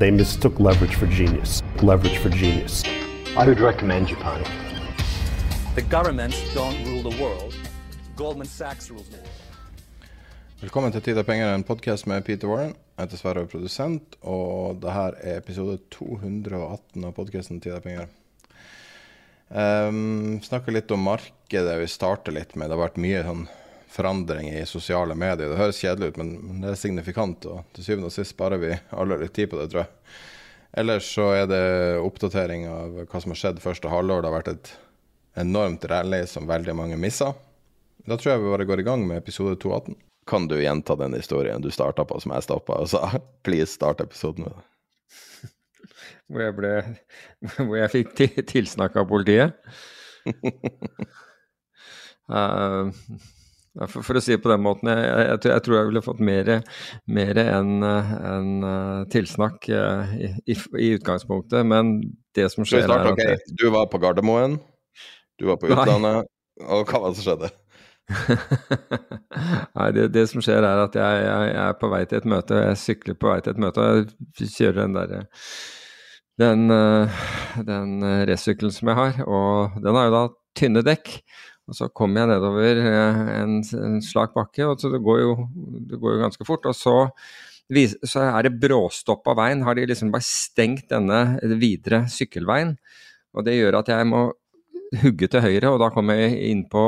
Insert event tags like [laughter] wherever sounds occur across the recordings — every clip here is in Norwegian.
They mistook leverage for genius. Leverage for genius. I would recommend Japan. The governments don't rule the world. Goldman Sachs rules the world. Velkommen til Tid og penger, en podkast med Peter Warren. Jeg heter Sverre, og er produsent, og det her er episode 218 av podkasten Tid og penger. Um, snakker litt om markedet. Vi starter litt med Det har vært mye sånn forandring i sosiale medier. Det høres kjedelig ut, men det er signifikant. Og til syvende og sist sparer vi alle litt tid på det, tror jeg. Ellers så er det oppdatering av hva som har skjedd første halvår. Det har vært et enormt rally som veldig mange missa. Da tror jeg vi bare går i gang med episode 218. Kan du gjenta den historien du starta på, som jeg stoppa og sa please, start episoden med det? [laughs] Hvor jeg, ble, hvor jeg fikk til, tilsnakk av politiet. Uh, [laughs] for, for, å si det på den måten, jeg, jeg, jeg tror jeg ville fått mer, mer enn en, uh, tilsnakk uh, i, i, i, utgangspunktet. Men det som skjer starte, er at okay. Du var på Gardermoen, du var på utlandet, Nei. og hva var det som skjedde? [laughs] Nei, det, det, som skjer er at jeg, jeg, jeg, er på vei til et møte, jeg sykler på vei til et møte, og jeg kjører den derre den, eh, den eh, racersykkelen som jeg har, og den har jo da tynne dekk. Og så kommer jeg nedover eh, en, en slak bakke, og det går, jo, det går jo ganske fort. Og så, så er det bråstopp av veien. Har de liksom bare stengt denne videre sykkelveien. Og det gjør at jeg må hugge til høyre, og da kommer jeg inn på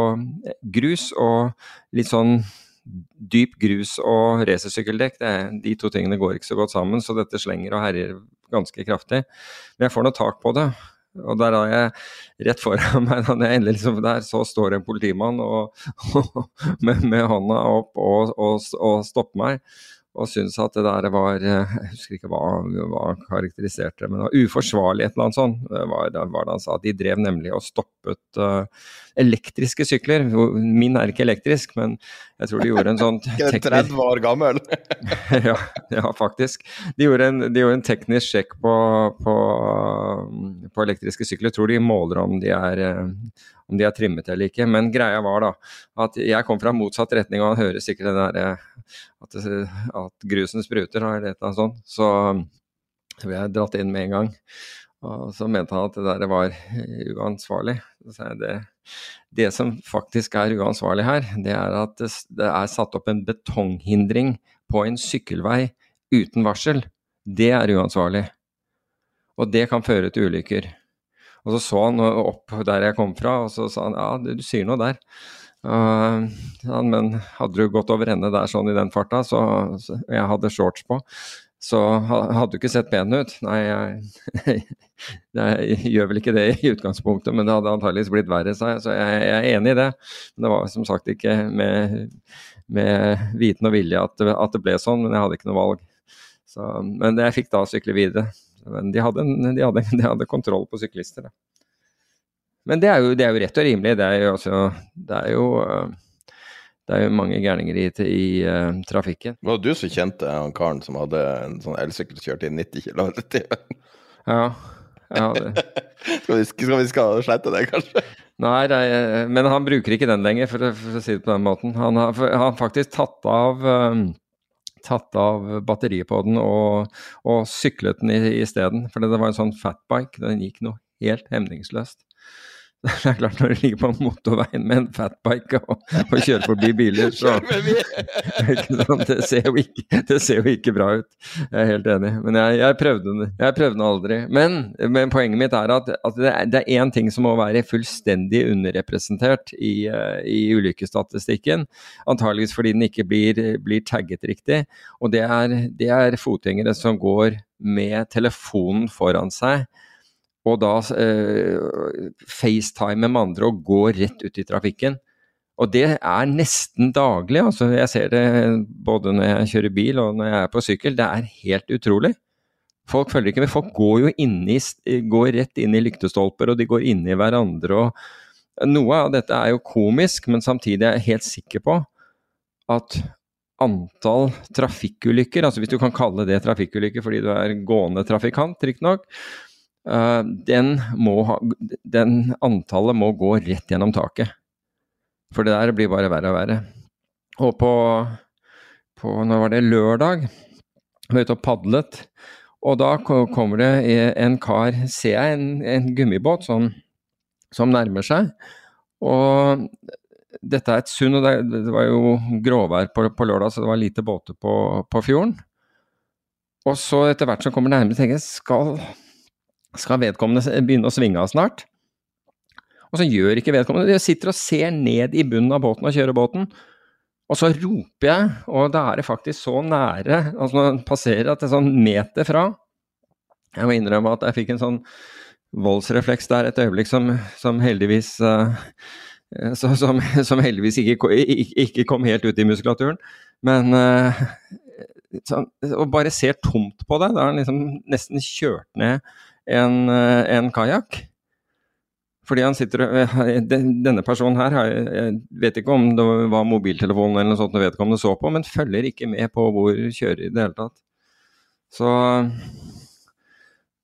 grus og litt sånn dyp grus og racersykkeldekk. De to tingene går ikke så godt sammen, så dette slenger og herjer ganske kraftig. Men jeg får noe tak på det. Og der har jeg rett foran [laughs] meg, da jeg endelig liksom der, så står en politimann og, [laughs] og, med, med, hånda opp og, og, og stopper meg og syntes at det der var Jeg husker ikke hva, han karakteriserte det, men det var uforsvarlig et eller annet sånt. Det var, var det han sa. De drev nemlig og stoppet uh, elektriske sykler. Min er ikke elektrisk, men jeg tror de gjorde en sånn Ikke 30 år gammel? [laughs] ja, ja, faktisk. De gjorde en, de gjorde en teknisk sjekk på, på, på, elektriske sykler. Jeg tror de måler om de er om de er trimmet eller ikke. Men greia var da at jeg kom fra motsatt retning, og han hører sikkert det derre at, at, grusen spruter, eller et eller annet sånt. Så ble jeg dratt inn med en gang. Og så mente han at det der var uansvarlig. Så det, det som faktisk er uansvarlig her, det er at det, det er satt opp en betonghindring på en sykkelvei uten varsel. Det er uansvarlig. Og det kan føre til ulykker. Og så så han opp der jeg kom fra, og så sa han ja, du sier noe der. Uh, ja, men hadde du gått over ende der sånn i den farta, så, så jeg hadde shorts på, så hadde du ikke sett pen ut. Nei, [laughs] jeg, jeg, gjør vel ikke det i utgangspunktet, men det hadde antageligvis blitt verre, sa jeg. Så jeg, jeg, er enig i det. Men det var som sagt ikke med, med viten og vilje at, at, det ble sånn, men jeg hadde ikke noe valg. Så, men jeg fikk da sykle videre. Men de hadde, de hadde, [laughs] de hadde kontroll på syklister. Da. Men det er, jo, det er, jo, rett og rimelig. Det er jo, også, det er jo, øh, det er jo mange gærninger i, i uh, trafikken. Det var du som kjente han karen som hadde en sånn elsykkel som kjørte i 90 km i timen? Ja. ja det. [laughs] skal, vi, skal vi skal slette det, kanskje? Nei, er, men han bruker ikke den lenger, for, for, å si det på den måten. Han har, han faktisk tatt av um, tatt av batteriet på den og, og syklet den isteden. For det var en sånn fatbike. Den gikk noe helt hemningsløst. [laughs] Det er klart, når du ligger på motorveien med en fatbike og, og kjører forbi biler, så [laughs] det, ser jo ikke, det ser jo ikke bra ut. Jeg er helt enig. Men jeg, jeg prøvde den aldri. Men, men, poenget mitt er at, at det er én ting som må være fullstendig underrepresentert i, i ulykkesstatistikken. Antageligvis fordi den ikke blir, blir tagget riktig. Og det er, det er fotgjengere som går med telefonen foran seg og da eh, facetime med andre og gå rett ut i trafikken. Og det er nesten daglig. altså Jeg ser det både når jeg kjører bil og når jeg er på sykkel. Det er helt utrolig. Folk følger ikke med. Folk går jo i, går rett inn i lyktestolper, og de går inn i hverandre. og Noe av dette er jo komisk, men samtidig er jeg helt sikker på at antall trafikkulykker, altså hvis du kan kalle det trafikkulykker fordi du er gående trafikant, riktignok, den, må den antallet må gå rett gjennom taket. For det der blir bare verre og verre. Og på, på Når var det? Lørdag. Jeg var ute og padlet. Og da kommer det en kar, ser jeg en, en gummibåt som, som, nærmer seg. Og dette er et sund, og det, det var jo gråvær på, på, lørdag, så det var lite båter på, på fjorden. Og så etter hvert som kommer nærmere, tenker jeg skal skal vedkommende begynne å svinge av snart? Og så gjør ikke vedkommende det. Jeg sitter og ser ned i bunnen av båten og kjører båten. Og så roper jeg, og da er det faktisk så nære, altså når passerer at det er sånn meter fra Jeg må innrømme at jeg fikk en sånn voldsrefleks der et øyeblikk som, som heldigvis uh, så, som, som, heldigvis ikke, ikke, kom helt ut i muskulaturen. Men uh, så, å bare se tomt på det, da har han liksom nesten kjørt ned en, eh, en kajakk. Fordi han sitter eh, [laughs] Denne personen her, jeg vet ikke om det var mobiltelefonen eller noe sånt vedkommende så på, men følger ikke med på hvor kjører i det hele tatt. Så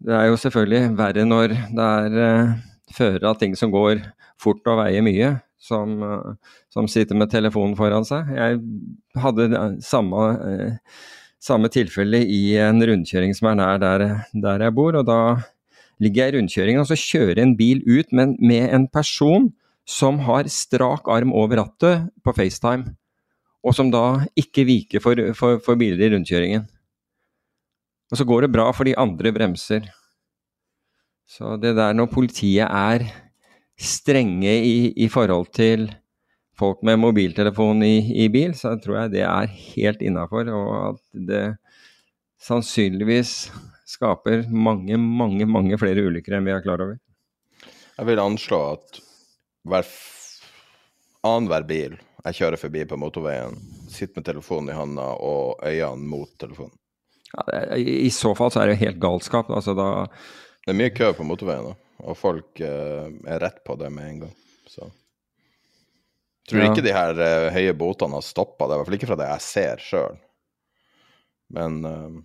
det er jo selvfølgelig verre når det er uh, førere av ting som går fort og veier mye, som, som, sitter med telefonen foran seg. Jeg hadde samme samme tilfelle i en rundkjøring som er nær der, der jeg bor. og Da ligger jeg i rundkjøringen og så kjører en bil ut men med en person som har strak arm over rattet på FaceTime, og som da ikke viker for, for, for biler i rundkjøringen. Og så går det bra for de andre bremser. Så det der når politiet er strenge i, i forhold til folk med mobiltelefon i, i, bil, så tror jeg det er helt innafor, og at det sannsynligvis skaper mange, mange, mange flere ulykker enn vi er klar over. Jeg vil anslå at hver annenhver bil jeg kjører forbi på motorveien, sitter med telefonen i handa og øynene mot telefonen. Ja, I så fall så er det helt galskap. Altså da Det er mye kø på motorveien, da, og folk eh, er rett på det med en gang. Så Tror ja. ikke de her uh, høye botene har stoppa det, i hvert fall ikke fra det jeg ser sjøl. Men uh...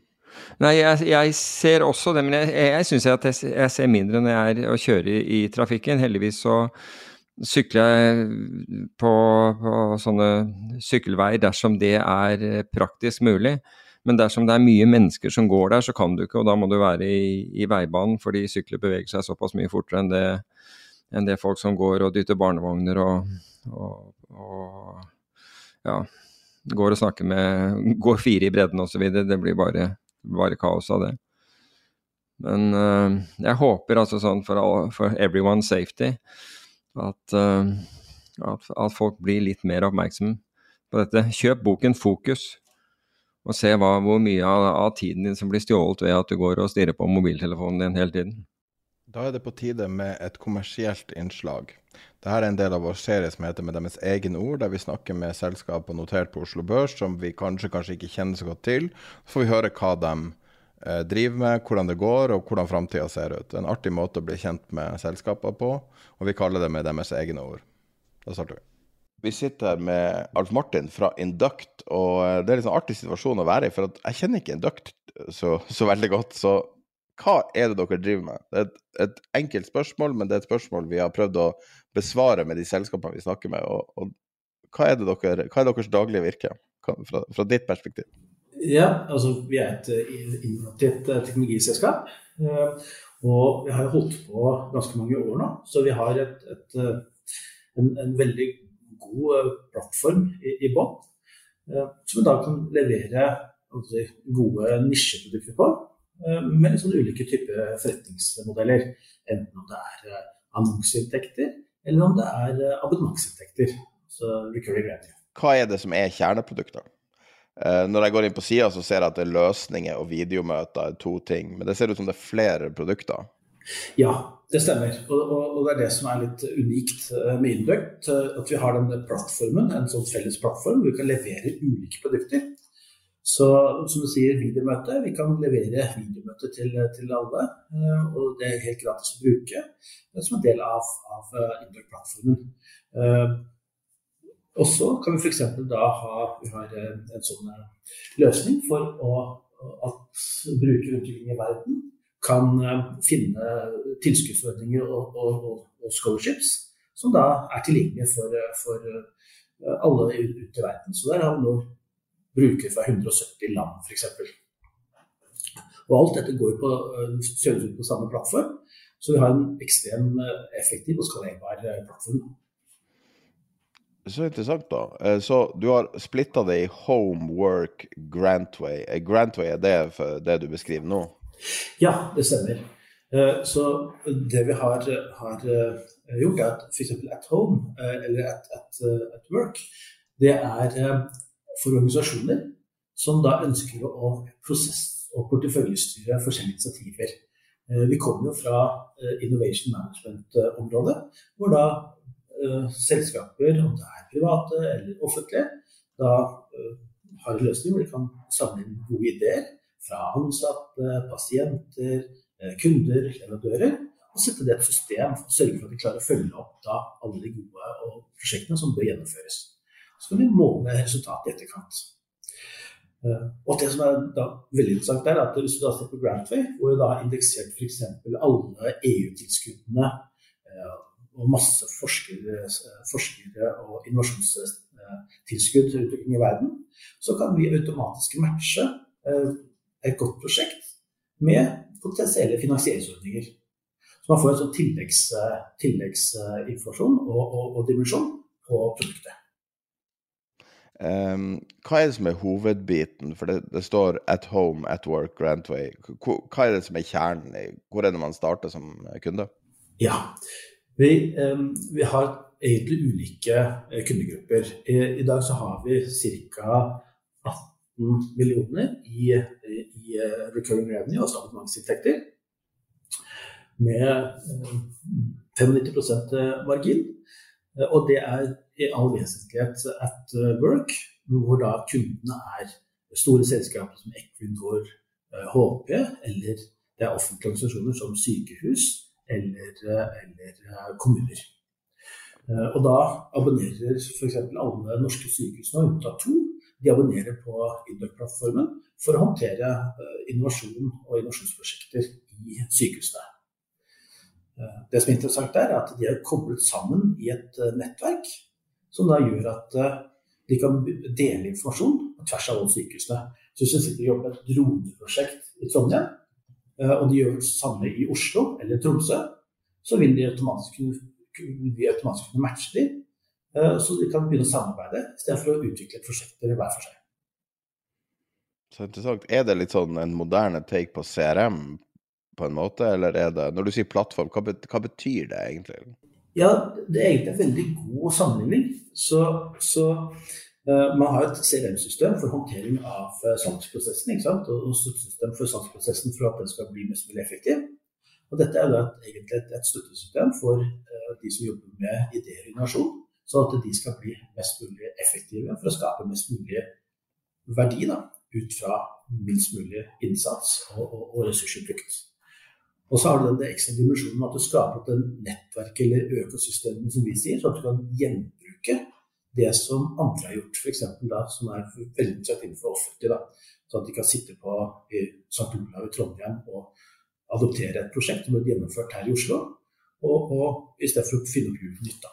Nei, jeg, jeg, ser også det, men jeg, jeg syns at jeg, jeg, ser mindre når jeg er og kjører i, i trafikken. Heldigvis så sykler jeg på, på sånne sykkelveier dersom det er eh, praktisk mulig. Men dersom det er mye mennesker som går der, så kan du ikke, og da må du være i, i veibanen, fordi sykler beveger seg såpass mye fortere enn det, enn det folk som går og dytter barnevogner og, og, og ja, går og snakker med Går fire i bredden osv. Det blir bare, bare, kaos av det. Men uh, jeg håper altså sånn for, all, for everyone's safety at, uh, at, at, folk blir litt mer oppmerksomme på dette. Kjøp boken 'Fokus', og se hva, hvor mye av, av, tiden din som blir stjålet ved at du går og stirrer på mobiltelefonen din hele tiden. Da er det på tide med et kommersielt innslag. Dette er en del av vår serie som heter Med deres egne ord, der vi snakker med selskaper notert på Oslo Børs som vi kanskje, kanskje ikke kjenner så godt til. Så får vi høre hva de eh, driver med, hvordan det går og hvordan framtida ser ut. En artig måte å bli kjent med selskaper på, og vi kaller det Med deres egne ord. Da starter vi. Vi sitter med Alf Martin fra Induct, og eh, det er en liksom artig situasjon å være i. For jeg kjenner ikke Induct så, så veldig godt. Så hva er det dere driver med? Det er et, et, enkelt spørsmål, men det er et spørsmål vi har prøvd å besvare med de selskapene vi snakker med. Og, og hva, er dere, hva, er deres daglige virke, fra, fra, ditt perspektiv? Ja, altså vi er et eh, innovativt eh, teknologiselskap. Eh, Og vi har holdt på ganske mange år nå, så vi har et, et, en, en, veldig god plattform i, i bånn. Som vi da kan levere gode nisjeprodukter på. Med sånn ulike typer forretningsmodeller. Enten om det er annonseinntekter, eller om det er abonnementsinntekter. Så recurring revenue hva er det som er kjerneprodukter? Når jeg går inn på sida, så ser jeg at det er løsninger og videomøter er to ting. Men det ser ut som det er flere produkter? Ja, det stemmer. Og, og, og det er det som er litt unikt eh, med Induct. Eh, at vi har denne plattformen, en sånn felles plattform hvor vi kan levere ulike produkter. Så som du sier, videomøte. Vi kan levere videomøte til, til alle. Og det er helt gratis å bruke som en del av, av Induct-plattformen. Og så kan vi f.eks. da ha vi har en sånn eh, løsning for å, at brukere rundt omkring i verden kan eh, finne tilskuddsordninger og, og, og, scholarships som da er tilgjengelige for, for eh, alle ute i verden. Så der har vi nå brukere fra 170 land, f.eks. Og alt dette går på, kjøres ut på samme plattform, så vi har en ekstremt effektiv og skalerbar plattform. Så interessant, da. Eh, så du har splitta det i Homework Grantway. Eh, Grantway er det for det du beskriver nå? Ja, det stemmer. Eh, så det vi har, har gjort, er at f.eks. at home eller at, at, at, work, det er for organisasjoner som da ønsker å prosess- og porteføljestyre forskjellige initiativer. Vi kommer jo fra Innovation Management-området, hvor da uh, selskaper, om det er private eller offentlige, da har en løsning hvor de kan samle inn gode ideer fra ansatte, pasienter, kunder, leverandører. Og sette det i et system og sørge for at de klarer å følge opp da, alle de gode prosjektene som bør gjennomføres. Så kan vi måle resultatet i etterkant. Og det som er veldig interessant er at Hvis du da ser på Grantway, hvor vi da har indeksert f.eks. alle EU-tilskuddene og masse forskere, forskere og innovasjonstilskudd rundt omkring i verden, så kan vi automatisk matche eh, et godt prosjekt med potensielle finansieringsordninger. Så man får en sånn tilleggsinformasjon og, og, og, dimensjon på produktet. Um, hva er det som er hovedbiten? For det, det, står 'at home, at work, Grantway'. Hva er det som er kjernen? Hvor er det man starter som kunde? Ja, vi, vi, har egentlig ulike eh, kundegrupper. I, I, dag så har vi ca. 18 millioner i, i i recurring revenue, altså abonnementsinntekter, med 95% margin. Og det er i all vesentlighet at work, hvor da kundene er store selskaper som Equinor, HP, eller det er offentlige organisasjoner som sykehus, eller, eller eh, kommuner. Eh, og da abonnerer f.eks. alle norske sykehusene, unntatt to, de abonnerer på Induc-plattformen for å håndtere eh, innovasjon og innovasjonsprosjekter i sykehusene. Det som er interessant er at de er koblet sammen i et nettverk, som da gjør at de kan dele informasjon på tvers av alle sykehusene. Så hvis du sitter og jobber med et droneprosjekt i Trondheim, Eh, og de gjør det samme i Oslo eller Tromsø, så vil de automatisk kunne, matche dem. Eh, så de kan begynne å samarbeide istedenfor å utvikle prosjekter hver for seg. Så interessant. Er det litt sånn en moderne take på CRM på en måte, eller er det Når du sier plattform, hva, hva betyr det egentlig? Ja, det er egentlig en veldig god sammenligning. Så, så uh, man har et CRM-system for håndtering av eh, salgsprosessen, ikke sant? og støttesystem for salgsprosessen for at den skal bli mest mulig effektiv. Og dette er da egentlig et, et støttesystem for uh, de som jobber med ideer og innovasjon, sånn at de skal bli mest mulig effektive for å skape mest mulig verdi da, ut fra minst mulig innsats og, og, og ressursutbrukt. Og så har du den ekstra dimensjonen med at du skaper et nettverk eller økosystem, som vi sier, sånn at du kan gjenbruke det som andre har gjort, f.eks. som er veldig interessant innenfor offentlig. Da. Så at de kan sitte på i St. Olav i Trondheim og adoptere et prosjekt som er gjennomført her i Oslo, og, og i stedet for å finne opp hjulet nytt.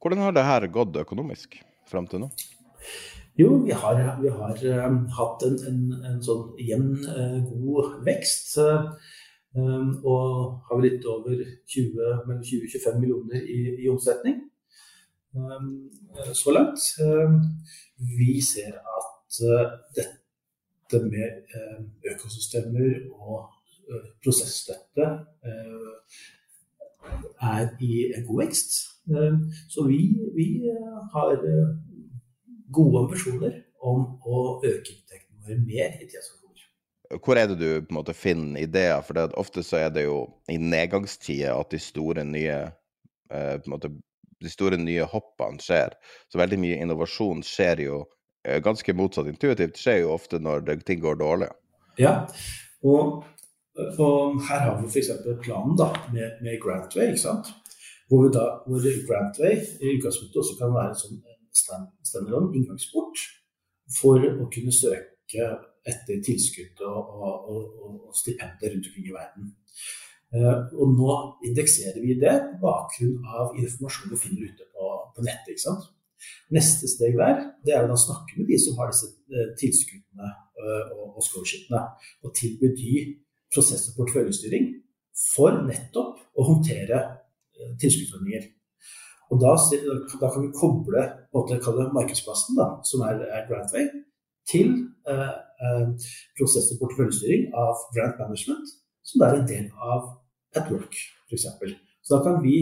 Hvordan har det her gått økonomisk fram til nå? Jo, vi har, vi har um, hatt en, en, en, sånn jevn, uh, god vekst. Um, og har litt over 20, mellom 20-25 millioner i, i omsetning um, så langt. vi ser at dette med økosystemer og prosessstøtte er i god vekst. så vi, vi har gode ambisjoner om å øke inntektene våre mer i tida som kommer. Hvor er det du på en måte finner ideer? For det, ofte så er det jo i nedgangstider at de store nye eh, på en måte, de store nye hoppene skjer. Så veldig mye innovasjon skjer jo eh, ganske motsatt intuitivt, skjer jo ofte når det, ting går dårlig. Ja, og, og her har vi f.eks. planen da, med, med Grantway. ikke sant? Hvor, da, hvor Grantway i utgangspunktet også kan være en sånn standalone inngangsport for å kunne søke etter tilskudd og, og, og, og stipender rundt omkring i verden. Uh, og nå indekserer vi det på bakgrunn av informasjon vi finner ute på, på nettet. ikke sant? Neste steg der det er å snakke med de som har disse uh, tilskuddene uh, og, scholarshipene, og tilby de prosess- og porteføljestyring for nettopp å håndtere tilskuddsordninger. Og da, da, kan vi koble måte, markedsplassen, da, som er, er Grantway, til eh, eh, prosess- og porteføljestyring av Grant Management, som er en del av At Work, f.eks. Så da kan vi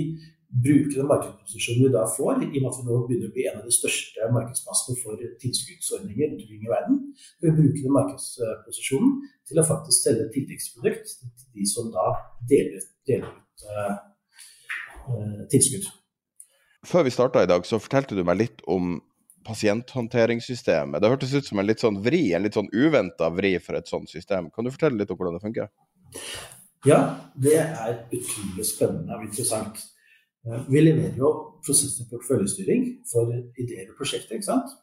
bruke den markedsposisjonen vi da får, i og med at vi nå begynner å bli en av de største markedsplassene for tilskuddsordninger rundt omkring i verden, vi bruke den markedsposisjonen til å faktisk selge et tilleggsprodukt til de som da deler, deler ut uh, uh, tilskudd. Før vi starta i dag, så fortalte du meg litt om pasienthåndteringssystemet. Det hørtes ut som en litt sånn vri, en litt sånn uventa vri for et sånt system. Kan du fortelle litt om hvordan det funker? Ja, det er utrolig spennende og interessant. Eh, vi leverer jo prosessen porteføljestyring for ideer og prosjekter. ikke sant?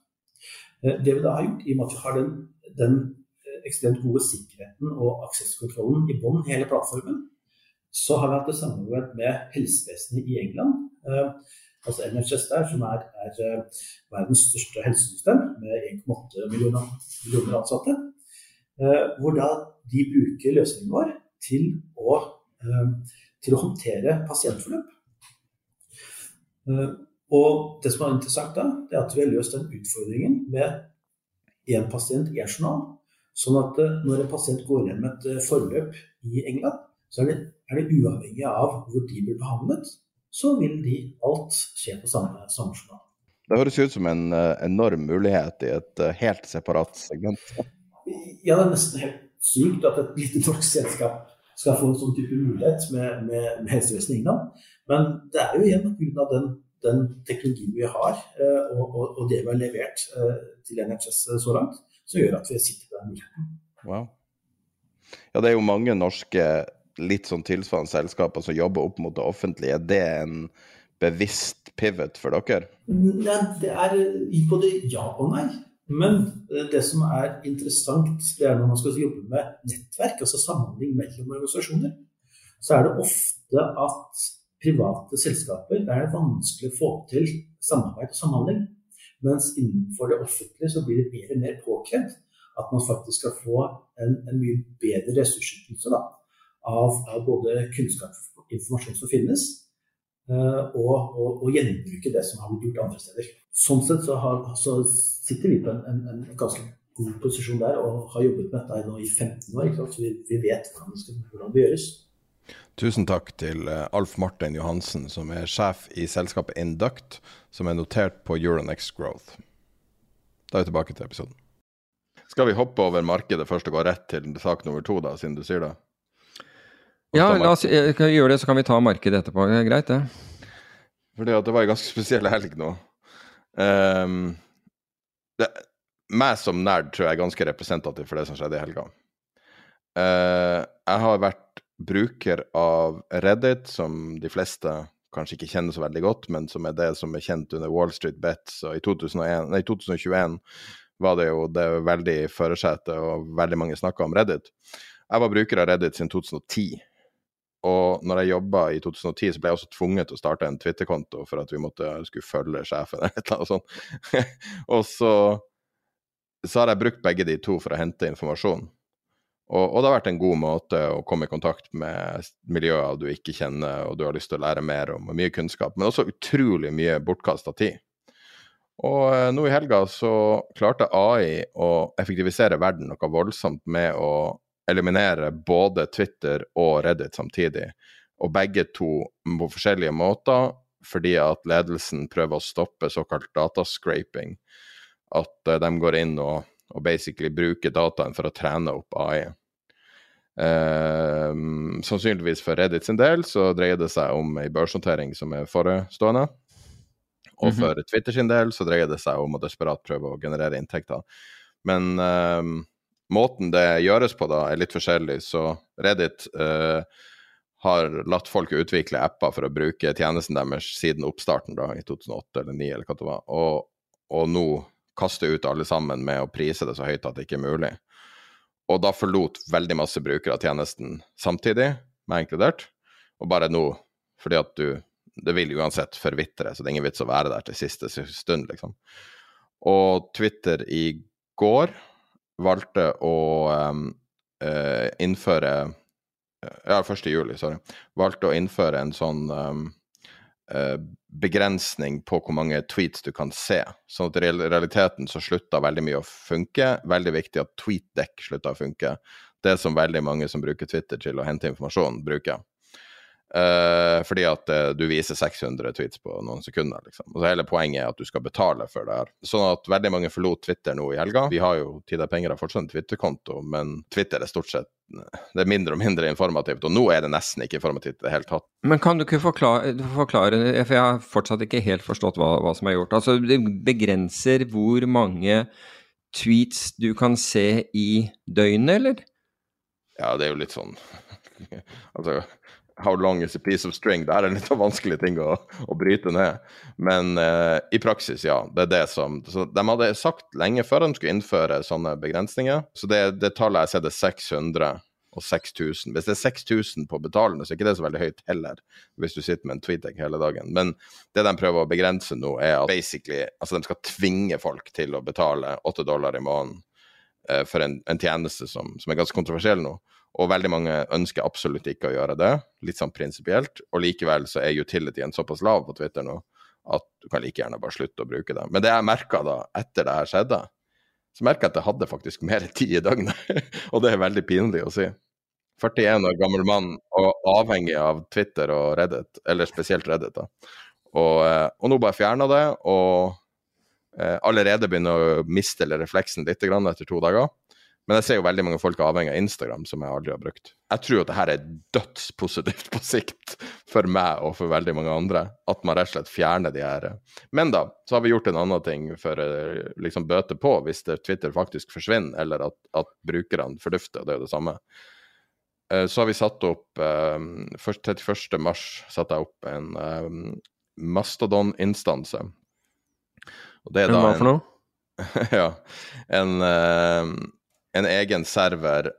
Eh, det vi da har gjort, i og med at vi har den, den eh, ekstremt gode sikkerheten og aksesskontrollen i bånn hele plattformen, så har vi hatt et samarbeid med helsevesenet i England altså NHS der, som er, er eh, verdens største helsesystem med 1,8 millioner, millioner, ansatte. Eh, hvor da de bruker løsningen vår til å, eh, til å håndtere pasientforløp. Og det som er interessant da, det er at vi har løst den utfordringen med én pasient, én journal. Sånn at når en pasient går gjennom et forløp i England, så er det, er det uavhengig av hvor de blir behandlet, så vil de alt skje på samme, samme journal. Det høres ut som en uh, enorm mulighet i et uh, helt separat segment. Ja, det er nesten helt sykt at et lite norsk selskap skal få en sånn type mulighet med, med, med helsevesenet i England. Men det er jo igjen pga. Den, den teknologien vi har, uh, og, og, og, det vi har levert til NHS så langt, som gjør at vi sitter på den muligheten. Wow. Ja, det er jo mange norske litt sånn tilsvarende selskaper som jobber opp mot det offentlige, er det en bevisst pivot for dere? Nei, det er både ja og nei. Men det som er interessant, det er når man skal jobbe med nettverk, altså samhandling mellom organisasjoner, så er det ofte at private selskaper der er det vanskelig å få til samarbeid og samhandling. Mens innenfor det offentlige så blir det mer og mer påkrevd at man faktisk skal få en, en mye bedre ressursutnyttelse av, av, både kunnskap og informasjon som finnes, uh, og, og, og, gjenbruke det som har blitt gjort andre steder. Sånn sett så, har, så sitter vi på en, en, en, ganske god posisjon der og har jobbet med dette nå i 15 år. Så vi, vi vet hvordan det, skal, hvordan det gjøres. Tusen takk til eh, Alf Martin Johansen, som er sjef i selskapet Induct, som er notert på Euronext Growth. Da er vi tilbake til episoden. Skal vi hoppe over markedet først og gå rett til sak nummer to, da, siden du sier det? Ja, la oss eh, gjøre det, så kan vi ta markedet etterpå. Det er greit, det. Fordi at det var en ganske spesiell helg nå. Um, det, meg som nerd tror jeg er ganske representativ for det som skjedde i helga. Uh, jeg har vært bruker av Reddit, som de fleste kanskje ikke kjenner så veldig godt, men som er det som er kjent under Wall Street Bets. Og i 2001, nei, 2021 var det jo det veldig i førersetet, og veldig mange snakka om Reddit. Jeg var bruker av Reddit siden 2010. Og når jeg jobba i 2010, så ble jeg også tvunget til å starte en Twitter-konto for at vi måtte, skulle følge sjefen eller et eller annet sånt. [laughs] og så så har jeg brukt begge de to for å hente informasjon. Og, og, det har vært en god måte å komme i kontakt med miljøer du ikke kjenner og du har lyst til å lære mer om, og mye kunnskap, men også utrolig mye bortkasta tid. Og eh, nå i helga så klarte AI å effektivisere verden noe voldsomt med å eliminere både Twitter og Reddit samtidig. Og begge to på forskjellige måter, fordi at ledelsen prøver å stoppe såkalt datascraping. At uh, de går inn og, og basically bruker dataen for å trene opp AI. Uh, sannsynligvis for Reddit sin del så dreier det seg om ei børsnotering som er forestående. Og mhm. for Twitter sin del så dreier det seg om å desperat prøve å generere inntekter. Men uh, måten det gjøres på, da, er litt forskjellig. Så Reddit uh, har latt folk utvikle apper for å bruke tjenesten deres siden oppstarten da, i 2008 eller 2009, eller hva det var. Og, og nå kaste ut alle sammen med å prise det så høyt at det ikke er mulig. Og da forlot veldig masse brukere av tjenesten samtidig, meg inkludert. Og bare nå, fordi at du Det vil uansett forvitre, så det er ingen vits å være der til siste stund, liksom. Og Twitter i går valgte å um, uh, innføre Ja, 1. juli, sorry. Valgte å innføre en sånn um, uh, begrensning på hvor mange tweets du kan se. Sånn at i realiteten så slutta veldig mye å funke. Veldig viktig at TweetDeck slutta å funke. Det som veldig mange som bruker Twitter til å hente informasjon, bruker. Uh, fordi at uh, du viser 600 tweets på noen sekunder. Liksom. Og så Hele poenget er at du skal betale for det her. Sånn at veldig mange forlot Twitter nå i helga. Vi har jo Tid og penger har fortsatt en Twitter-konto, men Twitter er stort sett det er mindre og mindre informativt. Og nå er det nesten ikke informativt i det hele tatt. Men kan du ikke forklare, forklare for jeg har fortsatt ikke helt forstått hva, hva som er gjort. Altså det begrenser hvor mange tweets du kan se i døgnet, eller? Ja, det er jo litt sånn [laughs] Altså How long is a piece of string? Det er en litt vanskelig ting å, å bryte ned. Men eh, i praksis, ja. Det er det som så De hadde sagt lenge før de skulle innføre sånne begrensninger. Så det, det tallet jeg ser, er 600 og 6000. Hvis det er 6000 på betalende, så er ikke det så veldig høyt heller, hvis du sitter med en tweetdeck hele dagen. Men det de prøver å begrense nå, er at basically, altså de skal tvinge folk til å betale 8 dollar i måneden eh, for en, en tjeneste som, som er ganske kontroversiell nå. Og veldig mange ønsker absolutt ikke å gjøre det, litt sånn prinsipielt. Og likevel så er utilityen såpass lav på Twitter nå at du kan like gjerne bare slutte å bruke det. Men det jeg merka da, etter det her skjedde, så merka jeg at jeg hadde faktisk mer [laughs] tid i døgnet. og det er veldig pinlig å si. 41 år gammel mann og avhengig av Twitter og Reddit, eller spesielt Reddit, da. Og, eh, og nå bare fjerna det, og eh, allerede begynner å miste refleksen litt etter to dager. Men jeg ser jo veldig mange folk er avhengig av Instagram, som jeg aldri har brukt. Jeg tror at det her er dødspositivt på sikt for meg og for veldig mange andre. At man rett og slett fjerner de her Men da, så har vi gjort en annen ting for å liksom bøte på hvis Twitter faktisk forsvinner, eller at, at brukerne fordufter. Det er jo det samme. Eh, så har vi satt opp 31. Eh, mars satte jeg opp en um, Mastodon-instanse. Og det er da Hva for noe? [laughs] ja. En uh, en egen server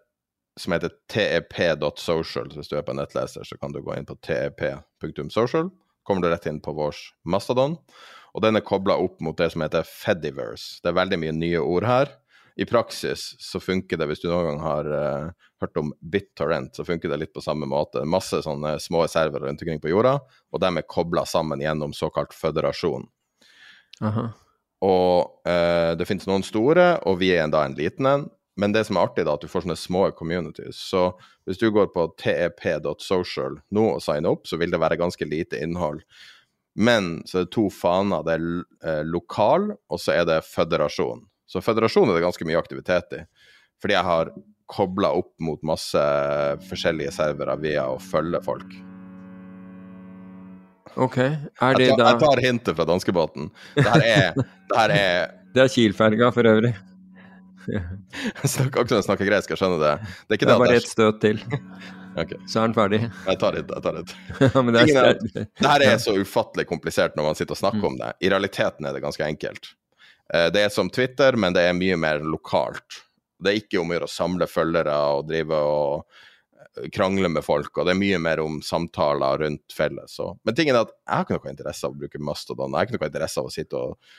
som heter tep.social. Hvis du er på nettleser, så kan du gå inn på tep.social. Kommer du rett inn på vår Mastodon. Og den er kobla opp mot det som heter Fediverse. Det er veldig mye nye ord her. I praksis så funker det, hvis du noen gang har uh, hørt om BitTorrent, så funker det litt på samme måte. Masse sånne små servere rundt omkring på jorda, og de er kobla sammen gjennom såkalt føderasjon. Aha. Og uh, det finnes noen store, og vi er da en liten en. Men det som er artig, da, at du får sånne små communities. Så hvis du går på tep.social nå og signer opp, så vil det være ganske lite innhold. Men så er det to faner. Det er eh, lokal, og så er det føderasjon. Så føderasjon er det ganske mye aktivitet i. Fordi jeg har kobla opp mot masse forskjellige servere via å følge folk. Ok, er det jeg tar, da Jeg tar hintet fra danskebåten. Det her er, [laughs] det her er Det er Kiel-ferga for øvrig. [laughs] Jeg snakker akkurat snakker gresk, jeg skjønner det. Det er ikke det, det er bare ett støt til. [laughs] okay. Så er den ferdig. Jeg tar litt, jeg tar litt. [laughs] ja, det, er, det, her er så ufattelig komplisert når man sitter og snakker mm. om det. I realiteten er det ganske enkelt. Eh, det er som Twitter, men det er mye mer lokalt. Det er ikke om å gjøre å samle følgere og drive og eh, krangle med folk, og det er mye mer om samtaler rundt felles. Men tingen er at jeg har ikke noe interesse av å bruke Mastodon. Jeg har ikke noe interesse av å sitte og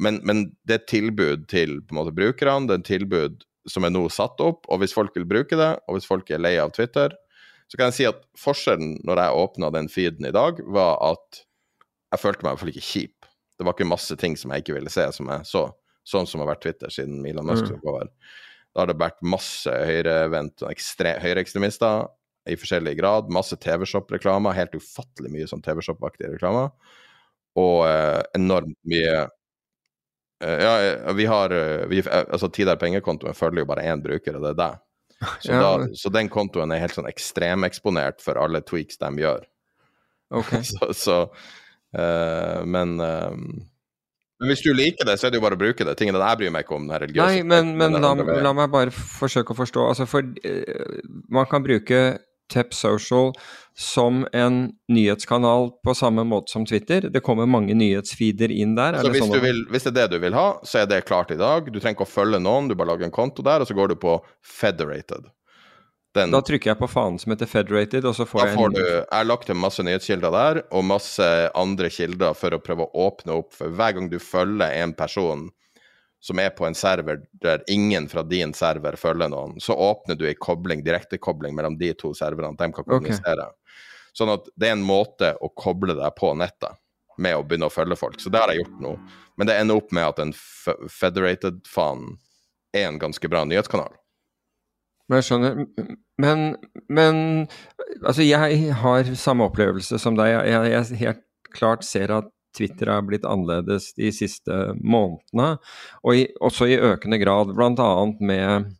men, men, det er et tilbud til på en måte brukerne, det er et tilbud som er nå satt opp. Og hvis folk vil bruke det, og hvis folk er lei av Twitter, så kan jeg si at forskjellen når jeg åpna den feeden i dag, var at jeg følte meg i hvert fall ikke kjip. Det var ikke masse ting som jeg ikke ville se, som jeg så. Sånn som har vært Twitter siden Milan Musk tok mm. over. Da har det vært masse høyrevendt høyreekstremister i forskjellig grad. Masse TV-Shop-reklamer. Helt ufattelig mye sånn TV-Shop-aktige reklamer. Og eh, enormt mye Ja, eh, vi har eh, vi, eh, Altså, Tidar pengekontoen følger jo bare én bruker, og det er deg. [laughs] Så, ja. da, så, den kontoen er helt sånn ekstremeksponert for alle tweaks de gjør. Okay. [laughs] så, så uh, Men uh, men hvis du liker det, så er det jo bare å bruke det. Tingene jeg bryr meg ikke om den religiøse Nei, men, men la, la, meg bare forsøke å forstå. Altså, for uh, man kan bruke Tep Social som en nyhetskanal på samme måte som Twitter. Det kommer mange nyhetsfeeder inn der. Så hvis, sånn vil, hvis, det er det du vil ha, så er det klart i dag. Du trenger ikke å følge noen, du bare lager en konto der, og så går du på Federated. Den, da trykker jeg på fanen som heter Federated, og så får jeg en du, Jeg har lagt til masse nyhetskilder der, og masse andre kilder for å prøve å åpne opp. For hver gang du følger en person som er på en server der ingen fra din server følger noen, så åpner du ei kobling, direktekobling mellom de to serverne. De kan kommunisere. Okay. Sånn at det er en måte å koble deg på nettet med å begynne å følge folk. Så det har jeg gjort nå. Men det ender opp med at en Federated-fanen er en ganske bra nyhetskanal. Men jeg skjønner. Men, men altså, jeg har samme opplevelse som deg. Jeg, jeg helt klart ser at Twitter har blitt annerledes de siste månedene, og i, også i økende grad, bl.a. med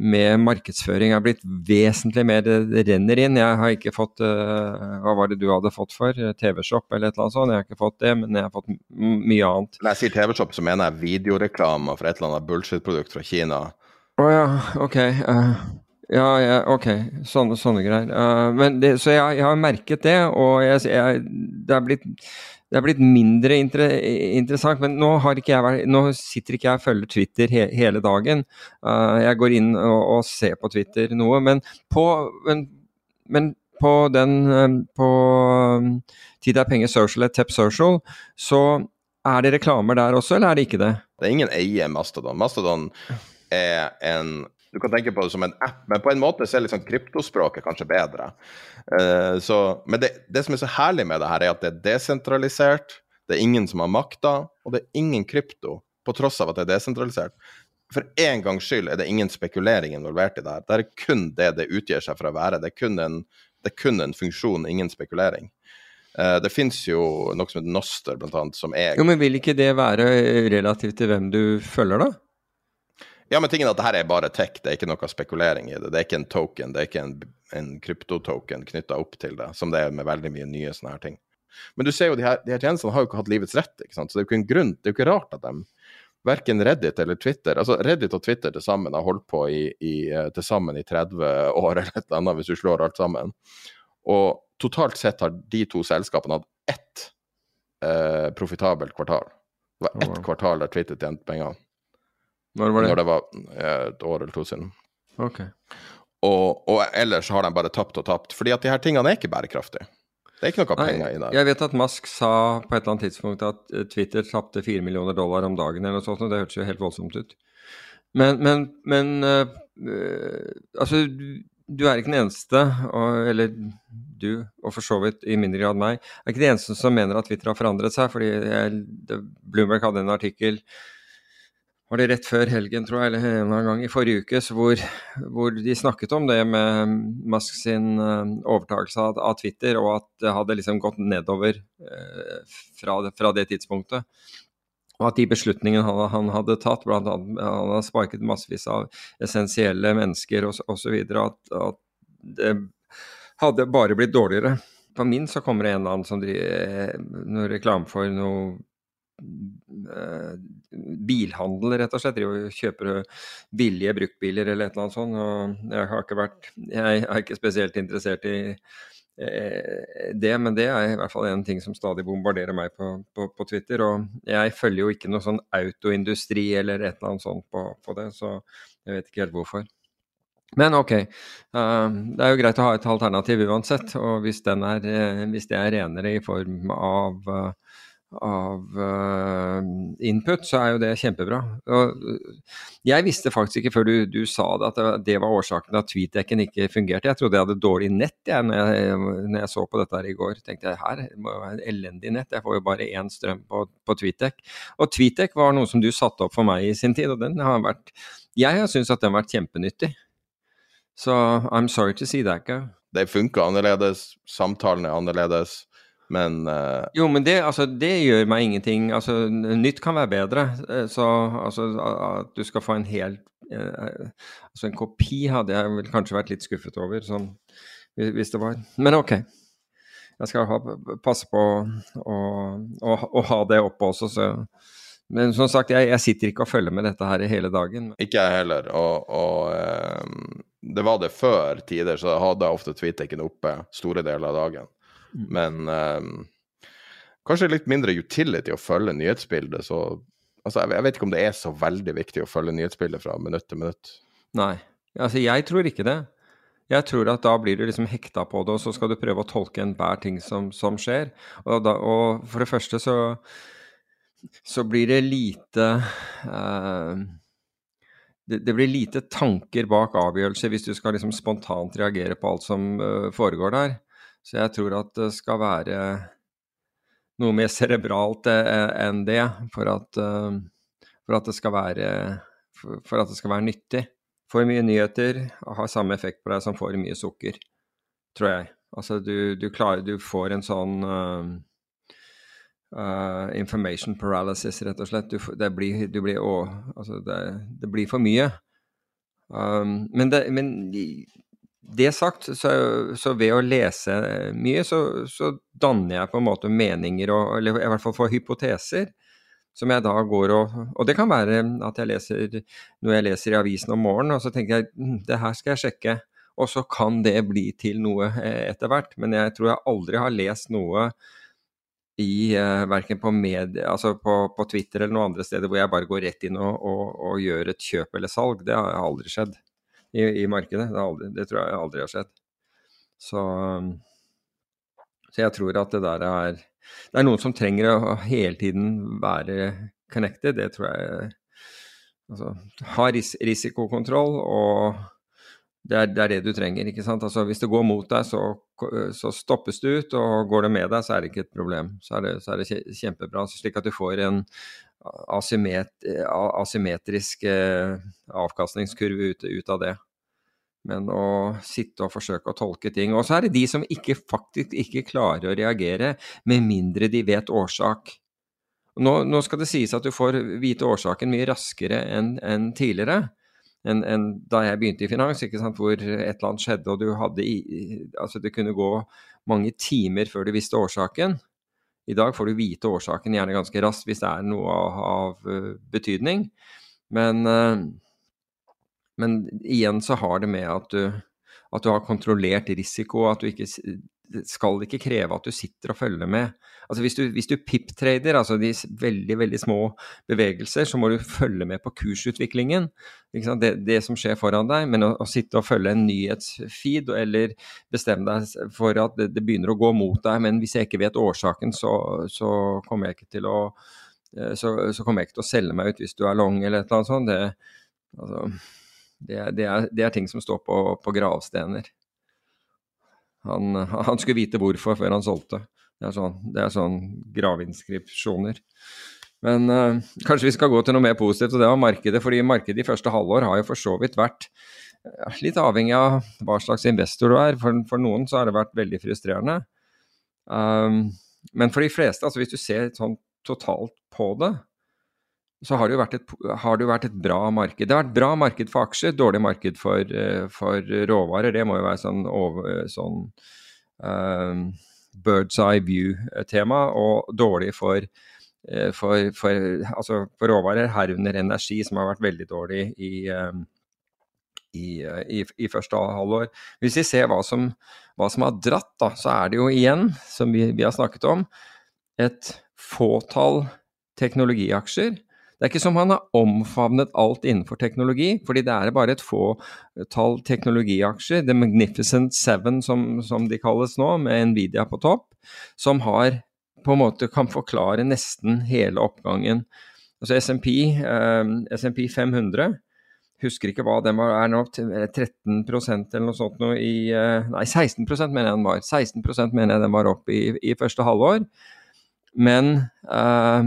med markedsføring er blitt vesentlig mer Det renner inn. Jeg har ikke fått uh, Hva var det du hadde fått for? TV-shop eller et eller annet sånt? Jeg har ikke fått det, men jeg har fått mye annet. Når jeg sier TV-shop, så mener jeg videoreklame for et eller annet bullshit-produkt fra Kina å oh, ja, ok. Uh, ja, ja, ok. Sånne, sånne greier. Uh, det, så jeg, jeg, har merket det, og jeg, jeg, det, er blitt, det, er blitt, mindre inter, interessant. Men nå, vært, nå, sitter ikke jeg og følger Twitter he, hele dagen. Uh, jeg går inn og, og, ser på Twitter noe. Men på, men, men på den På um, Tid er penger social, et Tep Social, så er det reklamer der også, eller er det ikke det? Det er ingen eier Mastodon. Mastodon er en du kan tenke på det som en app, men på en måte så er liksom kryptospråket kanskje bedre. Uh, så, men det, det, som er så herlig med det her, er at det er desentralisert, det er ingen som har makta, og det er ingen krypto, på tross av at det er desentralisert. For en gangs skyld er det ingen spekulering involvert i det her. Det er kun det det utgir seg for å være. Det er kun en, er kun en funksjon, ingen spekulering. Uh, det fins jo noe som heter Noster, blant annet, som er Jo, Men vil ikke det være relativt til hvem du følger, da? Ja, men tingen er at det her er bare tech, det er ikke noe spekulering i det. Det er ikke en token, det er ikke en, en kryptotoken knytta opp til det, som det er med veldig mye nye sånne her ting. Men du ser jo, de her, de her tjenestene har jo ikke hatt livets rett, ikke sant? så det er jo ikke en grunn, det er jo ikke rart at de verken Reddit eller Twitter altså Reddit og Twitter til sammen har holdt på i, i, eh, til sammen i 30 [laughs] år eller et eller annet, hvis du slår alt sammen. Og totalt sett har de to selskapene hatt ett eh, profitabelt kvartal. Det var ett kvartal der Twitter tjente penger. Når var det? Når det var eh, et år eller to siden. Ok. Og, og ellers har de bare tapt og tapt, fordi at de her tingene er ikke bærekraftige. Det er ikke noe penger Nei, i det. Jeg vet at Musk sa på et eller annet tidspunkt at eh, Twitter tapte 4 millioner dollar om dagen eller noe sånt, og det hørtes jo helt voldsomt ut. Men, men, men øh, altså, du er ikke den eneste, og, eller du, og for så vidt i mindre grad meg, er ikke den eneste som mener at Twitter har forandret seg. fordi jeg, Bloomberg hadde en artikkel var det rett før helgen, tror jeg, eller en gang i forrige uke, hvor, hvor, de snakket om det med Musk sin uh, overtakelse av, Twitter, og at det hadde liksom gått nedover uh, fra, fra, det, tidspunktet. Og at de beslutningene han, han hadde tatt, bl.a. han hadde sparket massevis av essensielle mennesker osv., at, at det hadde bare blitt dårligere. På min så kommer det en eller annen som driver noe reklame for noe Eh, bilhandel, rett og slett. De kjøper billige bruktbiler eller et eller annet sånt. og Jeg har ikke vært Jeg er ikke spesielt interessert i eh, det, men det er i hvert fall en ting som stadig bombarderer meg på, på, på Twitter. Og jeg følger jo ikke noe sånn autoindustri eller et eller annet sånt på, på det, så jeg vet ikke helt hvorfor. Men ok, det er jo greit å ha et alternativ uansett. Og hvis, er, hvis det er renere i form av av uh, input, så er jo det kjempebra. Og jeg visste faktisk ikke før du, du sa det at det var årsaken at tweetdekken ikke fungerte. Jeg trodde jeg hadde dårlig nett jeg, når, jeg, når jeg så på dette her i går. tenkte jeg her må jo være en elendig nett, jeg får jo bare én strøm på, på tweetdekk. Og tweetdekk var noe som du satte opp for meg i sin tid, og den har vært Jeg har syntes at den har vært kjempenyttig. Så I'm sorry to see that. Det funker annerledes, samtalen er annerledes. Men uh... Jo, men det, altså, det, gjør meg ingenting. Altså, nytt kan være bedre. Eh, så altså, at du skal få en hel uh, Altså, en kopi hadde jeg vel kanskje vært litt skuffet over, sånn, hvis det var Men OK. Jeg skal ha, passe på å, å, å, ha det oppe også, så men som sagt, jeg, jeg, sitter ikke og følger med dette her hele dagen. Ikke jeg heller. Og, og um, det var det før tider, så hadde jeg ofte tweeteken oppe store deler av dagen. Men um, kanskje litt mindre utility å følge nyhetsbildet. Så altså, jeg, vet ikke om det er så veldig viktig å følge nyhetsbildet fra minutt til minutt. Nei, altså jeg tror ikke det. Jeg tror at da blir du liksom hekta på det, og så skal du prøve å tolke enhver ting som, som skjer. Og, da, og, for det første så, så blir det lite uh, det, det, blir lite tanker bak avgjørelser hvis du skal liksom spontant reagere på alt som uh, foregår der. Så jeg tror at det skal være noe mer cerebralt eh, enn det for at, eh, for at, det, skal være, for at det skal være nyttig. For mye nyheter har samme effekt på deg som for mye sukker, tror jeg. Altså du, du klarer Du får en sånn uh, information paralysis, rett og slett. Du, det, blir, blir, å, altså det, det, blir for mye. Um, men, det, men det sagt, så, så, ved å lese mye, så, så, danner jeg på en måte meninger, og, eller i hvert fall får hypoteser, som jeg da går og Og det kan være at jeg leser noe jeg leser i avisen om morgenen, og så tenker jeg hm, det her skal jeg sjekke. Og så kan det bli til noe eh, etter hvert. Men jeg tror jeg aldri har lest noe i uh, verken på, medie, altså på, på, Twitter eller noen andre steder hvor jeg bare går rett inn og, og, og gjør et kjøp eller salg. Det har aldri skjedd i, i markedet. Det, aldri, det, tror jeg aldri har skjedd. Så, så, jeg tror at det der er Det er noen som trenger å hele tiden være connected. Det tror jeg Altså ha ris risikokontroll, og det er, det er, det du trenger. ikke sant? Altså Hvis det går mot deg, så, så, stoppes du ut, og går det med deg, så er det ikke et problem. Så er det, så er det kjempebra. Slik at du får en asymmetrisk eh, avkastningskurve ut, ut, av det. Men å sitte og forsøke å tolke ting. Og så er det de som ikke, faktisk ikke klarer å reagere, med mindre de vet årsak. Nå, nå skal det sies at du får vite årsaken mye raskere enn en tidligere. Enn en da jeg begynte i finans, hvor et eller annet skjedde, og du hadde i, altså det kunne gå mange timer før du visste årsaken. I dag får du vite årsaken gjerne ganske raskt hvis det er noe av, av uh, betydning. Men, uh, men, igjen så har det med at du, at du har kontrollert risiko, at du ikke skal ikke kreve at du sitter og følger med. Altså Hvis du, du pip-trader, altså de veldig veldig små bevegelser, så må du følge med på kursutviklingen. Det, det, som skjer foran deg. Men å, å, sitte og følge en nyhetsfeed eller bestemme deg for at det, det, begynner å gå mot deg, men hvis jeg ikke vet årsaken, så, så kommer jeg ikke til å eh, så, så, kommer jeg ikke til å selge meg ut hvis du er long eller et eller annet sånt. Det, altså, det, det er, er, ting som står på, på gravstener. Han, [laughs] han, skulle vite hvorfor før han solgte. Det er sånn, det er sånn graveinskripsjoner. Men øh, kanskje vi skal gå til noe mer positivt, og det var markedet. fordi markedet i første halvår har jo for så vidt vært uh, litt avhengig av hva slags investor du er. For, for noen så har det vært veldig frustrerende. Um, men for de fleste, altså hvis du ser sånn totalt på det, så har det, jo vært et, det vært et bra marked. Det har vært bra marked for aksjer, dårlig marked for, eh, for råvarer. Det må jo være sånn, sånn uh, bird's eye view-tema, og dårlig for, uh, for, for, altså for, råvarer, herunder energi, som har vært veldig dårlig i, um, i, i, i, første halvår. Hvis vi ser hva som, hva som har dratt, da, så er det jo igjen, som vi, vi har snakket om, et fåtall teknologiaksjer det er ikke som han har omfavnet alt innenfor teknologi, fordi det er bare et fåtall teknologiaksjer, The Magnificent Seven som, som, de kalles nå, med Nvidia på topp, som har på en måte kan forklare nesten hele oppgangen. Altså SMP, eh, 500 husker ikke hva den var, er nå 13% eller noe sånt noe i eh, Nei, 16 mener jeg den var. 16 mener jeg den var opp i, i første halvår. Men uh,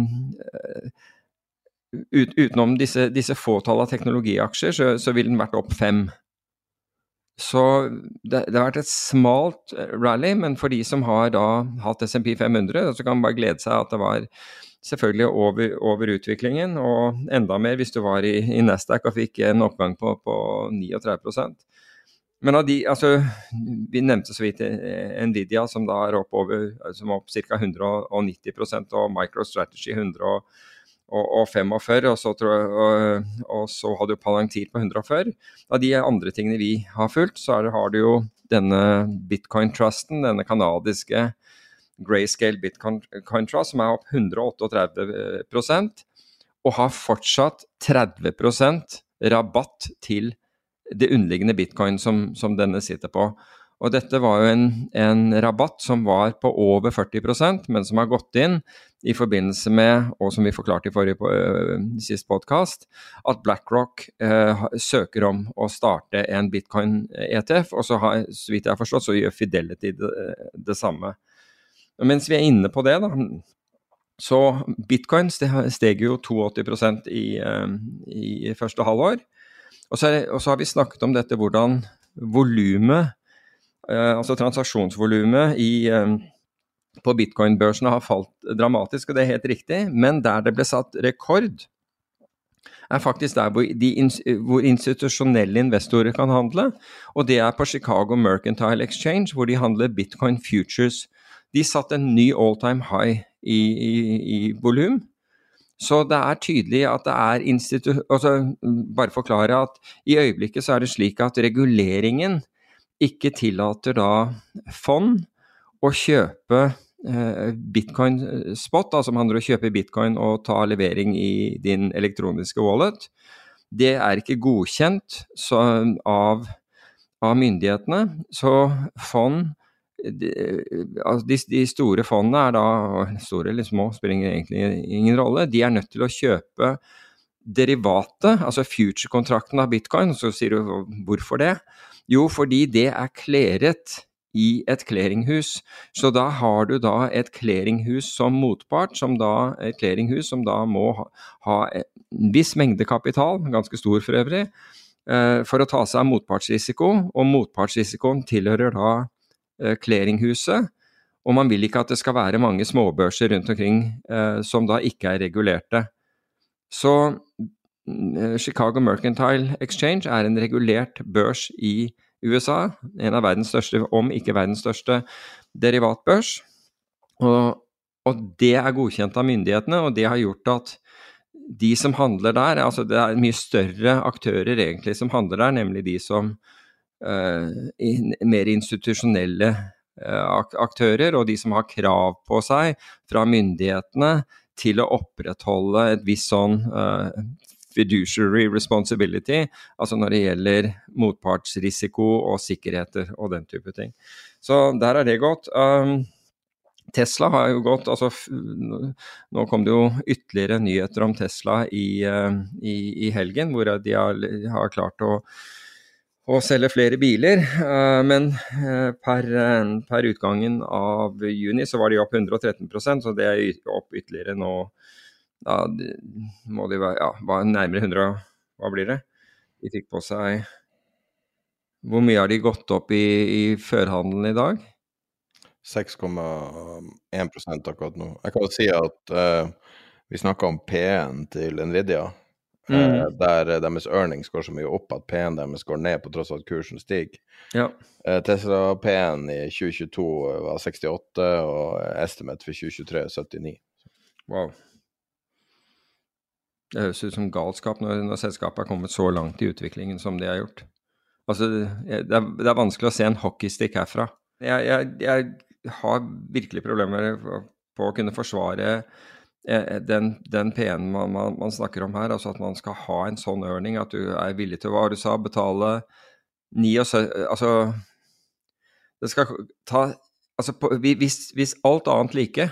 ut, utenom disse, disse fåtall av teknologiaksjer, så, så ville den vært opp fem. Så det, det, har vært et smalt rally, men for de som har da hatt SMP 500, så kan man bare glede seg at det var selvfølgelig over, over, utviklingen, og enda mer hvis du var i, i Nasdaq og fikk en oppgang på, på 39% men av de, altså, Vi nevnte så vidt Nvidia, som da er opp, opp ca. 190% og MicroStrategy 100 og, så, og, og så hadde jo Palantir på 140. Av de andre tingene vi har fulgt, så er, har du jo denne Bitcoin-trusten, denne kanadiske Grayscale Bitcoin Trust, som er opp 138% og har fortsatt 30% rabatt til det underliggende bitcoin som, som, denne sitter på. Og dette var jo en, en, rabatt som var på over 40% men som har gått inn i forbindelse med, og som vi forklarte i forrige øh, sist podkast, at BlackRock uh, søker om å starte en bitcoin-ETF. Og så, har, så vidt jeg har forstått, så gjør Fidelity det, det samme. Mens vi er inne på det, da, så bitcoin steg jo 82% i, eh, i første halvår. Og så, er, og så, har vi snakket om dette hvordan volumet, eh, altså transaksjonsvolumet eh, på bitcoin-børsene har falt dramatisk, og det er helt riktig. Men der det ble satt rekord, er faktisk der hvor, de, hvor, institusjonelle investorer kan handle. Og det er på Chicago Mercantile Exchange, hvor de handler bitcoin futures de satte en ny all time high i, i, i volum. Så det er tydelig at det er institu... Altså, bare forklare at i øyeblikket så er det slik at reguleringen ikke tillater da fond å kjøpe eh, bitcoin spot, altså man handler å kjøpe bitcoin og ta levering i din elektroniske wallet. Det er ikke godkjent så, av, av myndighetene, så fond de, altså de, de, store fondene er da, store eller små, spiller egentlig ingen rolle, de er nødt til å kjøpe derivatet, altså future-kontrakten av bitcoin. Så sier du hvorfor det? Jo, fordi det er kleret i et clearinghus. Så da har du da et clearinghus som motpart, som da, et clearinghus som da må ha, ha en viss mengde kapital, ganske stor for øvrig, eh, for å ta seg av motpartsrisiko. Og motpartsrisikoen tilhører da Eh, clearinghuset. Og man vil ikke at det skal være mange småbørser rundt omkring eh, som da ikke er regulerte. Så eh, Chicago Mercantile Exchange er en regulert børs i USA. En av verdens største, om ikke verdens største, derivatbørs. Og, og det er godkjent av myndighetene, og det har gjort at de som handler der, altså det er mye større aktører egentlig som handler der, nemlig de som Eh, mer institusjonelle uh, aktører, og de som har krav på seg fra myndighetene til å opprettholde et visst sånn uh, fiduciary responsibility, altså når det gjelder motpartsrisiko og sikkerheter og den type ting. Så der er det gått. Um, Tesla har jo gått altså Nå kom det jo ytterligere nyheter om Tesla i, uh, i, i helgen, hvor de har, har klart å å selge flere biler. Eh, men eh, per, eh, per, utgangen av juni så var de opp 113% så det er opp ytterligere nå. Da må de være ja, nærmere 100 Hva blir det? De fikk på seg Hvor mye har de gått opp i, i førhandelen i dag? 6,1% akkurat nå. Jeg kan jo si at uh, vi snakka om P1 til Nvidia. Mm. uh, der eh, deres earnings går så mye opp at P-en deres går ned på tross av at kursen stiger. Ja. Uh, Tesla P-en i 2022 var 68, og estimate for 2023 er 79. Wow. Det høres ut som galskap når, når selskapet er kommet så langt i utviklingen som de har gjort. Altså, det er, det er vanskelig å se en hockeystick herfra. Jeg, jeg, jeg har virkelig problemer på å kunne forsvare den, den, P-en man, man, man, snakker om her, altså at man skal ha en sånn earning, at du er villig til hva du sa, betale 79 Altså Det skal ta Altså på, hvis, hvis, alt annet like,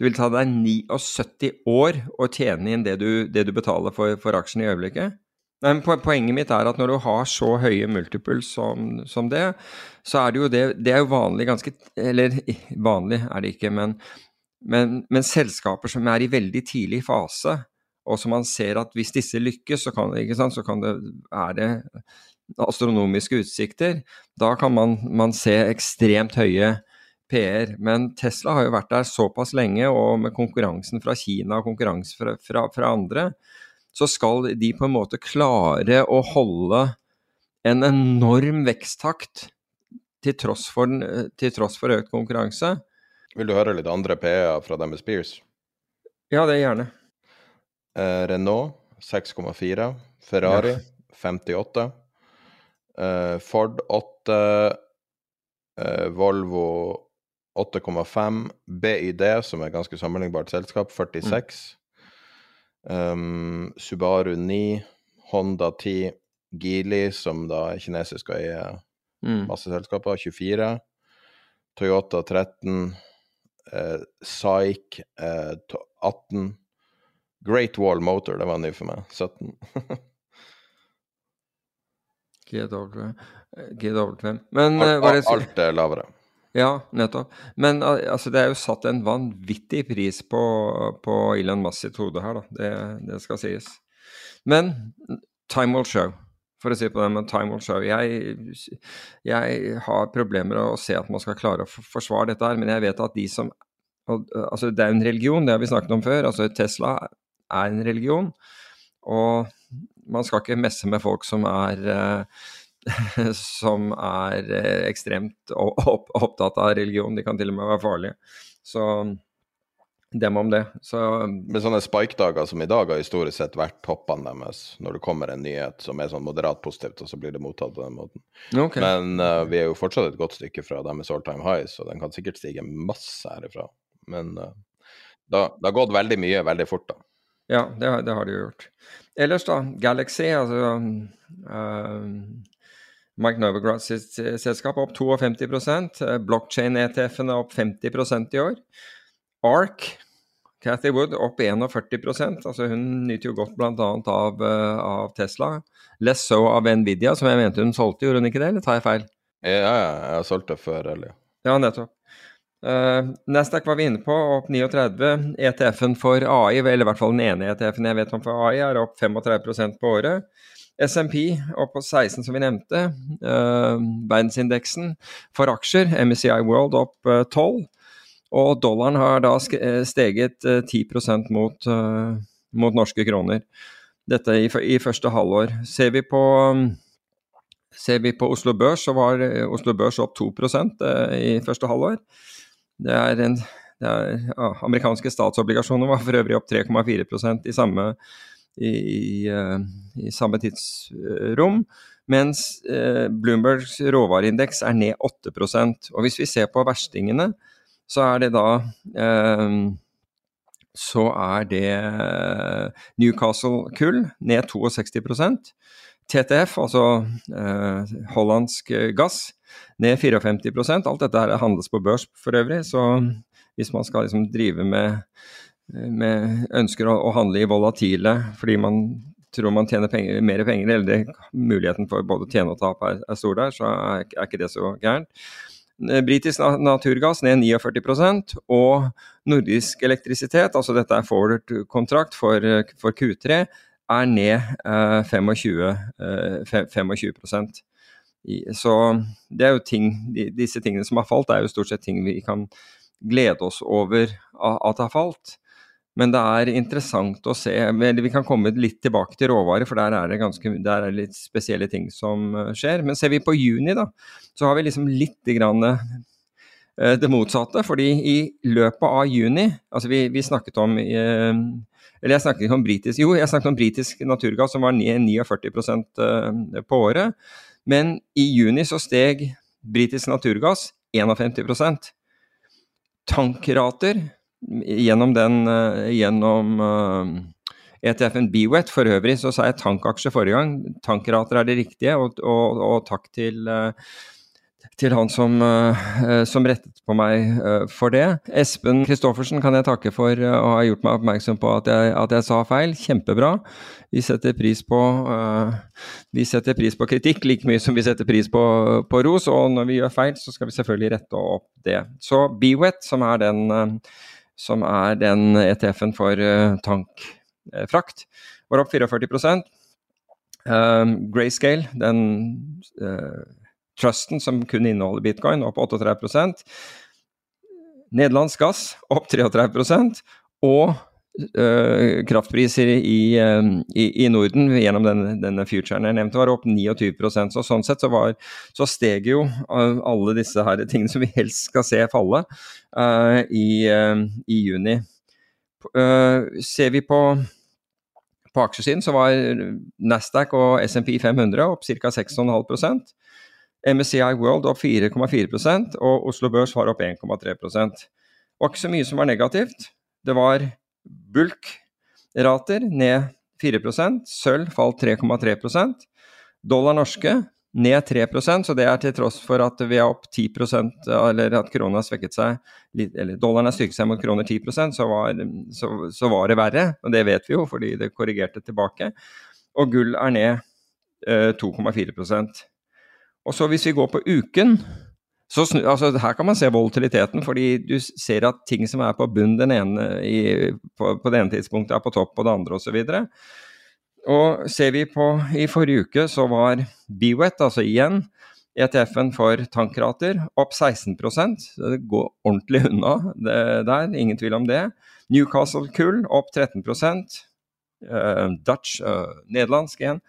Det vil ta deg 79 år å tjene inn det du, det du betaler for, for aksjen i øyeblikket. Nei, Poenget mitt er at når du har så høye multiples som, som, det, så er det jo det Det er jo vanlig ganske Eller vanlig er det ikke, men, men, men selskaper som er i veldig tidlig fase, og som man ser at hvis disse lykkes, så kan, sant, så kan det, er det astronomiske utsikter. Da kan man, man se ekstremt høye PR. Men Tesla har jo vært der såpass lenge, og med konkurransen fra Kina og konkurranse fra, fra, fra andre, så skal de på en måte klare å holde en enorm veksttakt til tross for, til tross for økt konkurranse. Vil du høre litt andre PE-er fra med Spears? Ja, det er gjerne. Eh, Renault 6,4. Ferrari ja. 58. Eh, Ford 8. Eh, Volvo 8,5. BID, som er et ganske sammenlignbart selskap, 46. Mm. Um, Subaru 9, Honda 10, Geely, som da er kinesisk og eier mm. masse selskaper, 24. Toyota 13, eh, SAIK eh, 18. Great Wall Motor, det var ny for meg, 17. GW. [laughs] Men alt, alt, alt er lavere. Ja, nettopp. Men altså, det er jo satt en vanvittig pris på, på Elon Musk sitt hode her, da. Det, det, skal sies. Men time will show, for å si på det. Men time will show. Jeg, jeg har problemer med å se at man skal klare å forsvare dette her, men jeg vet at de som Altså, det er en religion, det har vi snakket om før. Altså, Tesla er en religion. Og man skal ikke messe med folk som er uh, [laughs] som er eh, ekstremt opptatt av religion. De kan til og med være farlige. Så dem om det. Så, Men sånne spike-dager som i dag har historisk sett vært toppene deres, når det kommer en nyhet som er sånn moderat positivt, og så blir det mottatt på den måten. Okay. Men uh, vi er jo fortsatt et godt stykke fra deres all time high, så den kan sikkert stige masse herifra. Men uh, det har gått veldig mye veldig fort, da. Ja, det, det har det jo gjort. Ellers, da. Galaxy, altså uh, Mike Novogratz sitt eh, selskap opp 52 eh, Blockchain-ETF-en er opp 50% i år. ARK, Cathy Wood, opp 41% altså Hun nyter jo godt bl.a. Av, uh, av Tesla. Less so av Nvidia, som jeg mente hun solgte, gjorde hun ikke det, eller tar jeg feil? Ja, ja jeg har solgt det før, eller? Ja, nettopp. Uh, Nasdaq var vi inne på, opp 39. ETF-en for AI, eller i hvert fall den ene ETF-en jeg vet om for AI, er opp 35% på året. SMP opp på 16, som vi nevnte. Uh, verdensindeksen for aksjer, MSCI World, opp uh, eh, 12. Og dollaren har da eh, steget uh, 10% mot, mot, norske kroner. Dette i, i, første halvår. Ser vi på Ser vi på Oslo Børs, så var Oslo Børs opp 2% i første halvår. Det er en det er, ah, Amerikanske statsobligasjoner var for øvrig opp 3,4% i samme i, i, eh, i samme tidsrom. Mens eh, Bloombergs råvareindeks er ned 8% Og hvis vi ser på verstingene, så er det da eh, så er det Newcastle kull ned 62% TTF, altså eh, hollandsk gass, ned 54% Alt dette her handles på børs for øvrig, så hvis man skal liksom drive med med ønsker å, å, handle i volatile fordi man tror man tjener penger, mer penger, eller det, muligheten for både å tjene og tape er, er, stor der, så er, er, ikke det så gærent. Eh, britisk naturgass ned 49% og nordisk elektrisitet, altså dette er forward-kontrakt for, for, Q3, er ned eh, 25, eh, 25 I, Så det er jo ting, disse tingene som har falt, er jo stort sett ting vi kan glede oss over at har falt. Men det er interessant å se Vi kan komme litt tilbake til råvarer, for der er det ganske, der er litt spesielle ting som eh, skjer. Men ser vi på juni, da, så har vi liksom litt grann eh, det motsatte. fordi i løpet av juni Altså, vi, vi snakket om eh, Eller jeg snakket ikke om britisk Jo, jeg snakket om britisk naturgass som var 49% på året. Men i juni så steg britisk naturgass 51% Tankrater gjennom den eh, gjennom ETF-en eh, e BWET. For øvrig så sa jeg tankaksje forrige gang. Tankrater er det riktige, og, og, og takk til, eh, til han som, som, rettet på meg for det. Espen Christoffersen kan jeg takke for å ha gjort meg oppmerksom på at jeg, at jeg sa feil. Kjempebra. Vi setter, pris på, vi setter pris på kritikk like mye som vi setter pris på, på, ros, og når vi gjør feil, så skal vi selvfølgelig rette opp det. Så BWET, som er den, som er den ETF-en for tankfrakt, var opp 44 um, Grayscale, den trusten som kun inneholder bitcoin, opp 38 Nederlandsk gass opp 33% og kraftpriser i, øh, i, i, Norden gjennom denne, denne futuren jeg nevnte, var opp 29% Så sånn sett så, var, så steg jo alle disse her tingene som vi helst skal se falle, uh, i, i, juni. ser vi på på aksjesiden så var Nasdaq og SMP 500 opp ca. 6,5% MSCI World opp 4,4 og Oslo Børs var opp 1,3 Det var ikke så mye som var negativt. Det var bulk-rater ned 4% sølv falt 3,3% dollar norske ned 3% så det er til tross for at vi er opp 10% eller at krona har svekket seg eller dollaren har styrket seg mot kroner 10 så var, så, så var det verre. Og det vet vi jo, fordi det korrigerte tilbake. Og gull er ned eh, 2,4% og så hvis vi går på uken så altså, Her kan man se volatiliteten, fordi du ser at ting som er på bunn den ene i, på, på, det ene tidspunktet, er på topp på det andre osv. Og, og ser vi på i forrige uke, så var BWET, altså igjen ETF-en for tankrater, opp 16 så Det går ordentlig unna det der, ingen tvil om det. Newcastle Kull opp 13 uh, Dutch, uh, nederlandsk igjen,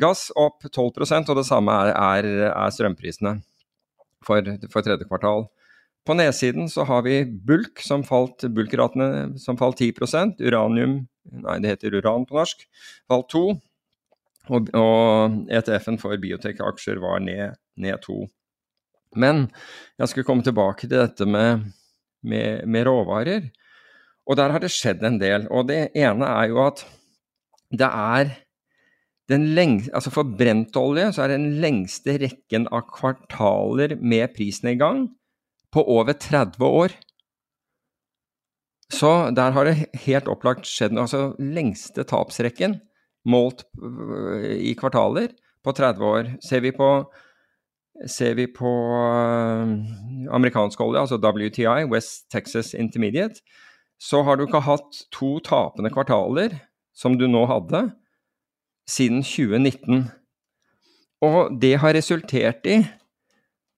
Gass opp 12% og det samme er, er, er strømprisene for, for, tredje kvartal. På nedsiden så har vi bulk, som falt, bulkratene som falt 10% Uranium, nei det heter uran på norsk, falt 2 og, og ETF-en for biotek-aksjer var ned, ned 2 Men jeg skulle komme tilbake til dette med, med, med råvarer. Og der har det skjedd en del. Og det ene er jo at det er lengste, altså For brentolje så er den lengste rekken av kvartaler med prisnedgang på over 30 år. Så der har det helt opplagt skjedd noe. Altså lengste tapsrekken målt i kvartaler på 30 år. Ser vi på, ser vi på øh, amerikansk olje, altså WTI, West Texas Intermediate, så har du ikke hatt to tapende kvartaler som du nå hadde siden 2019. Og det har resultert i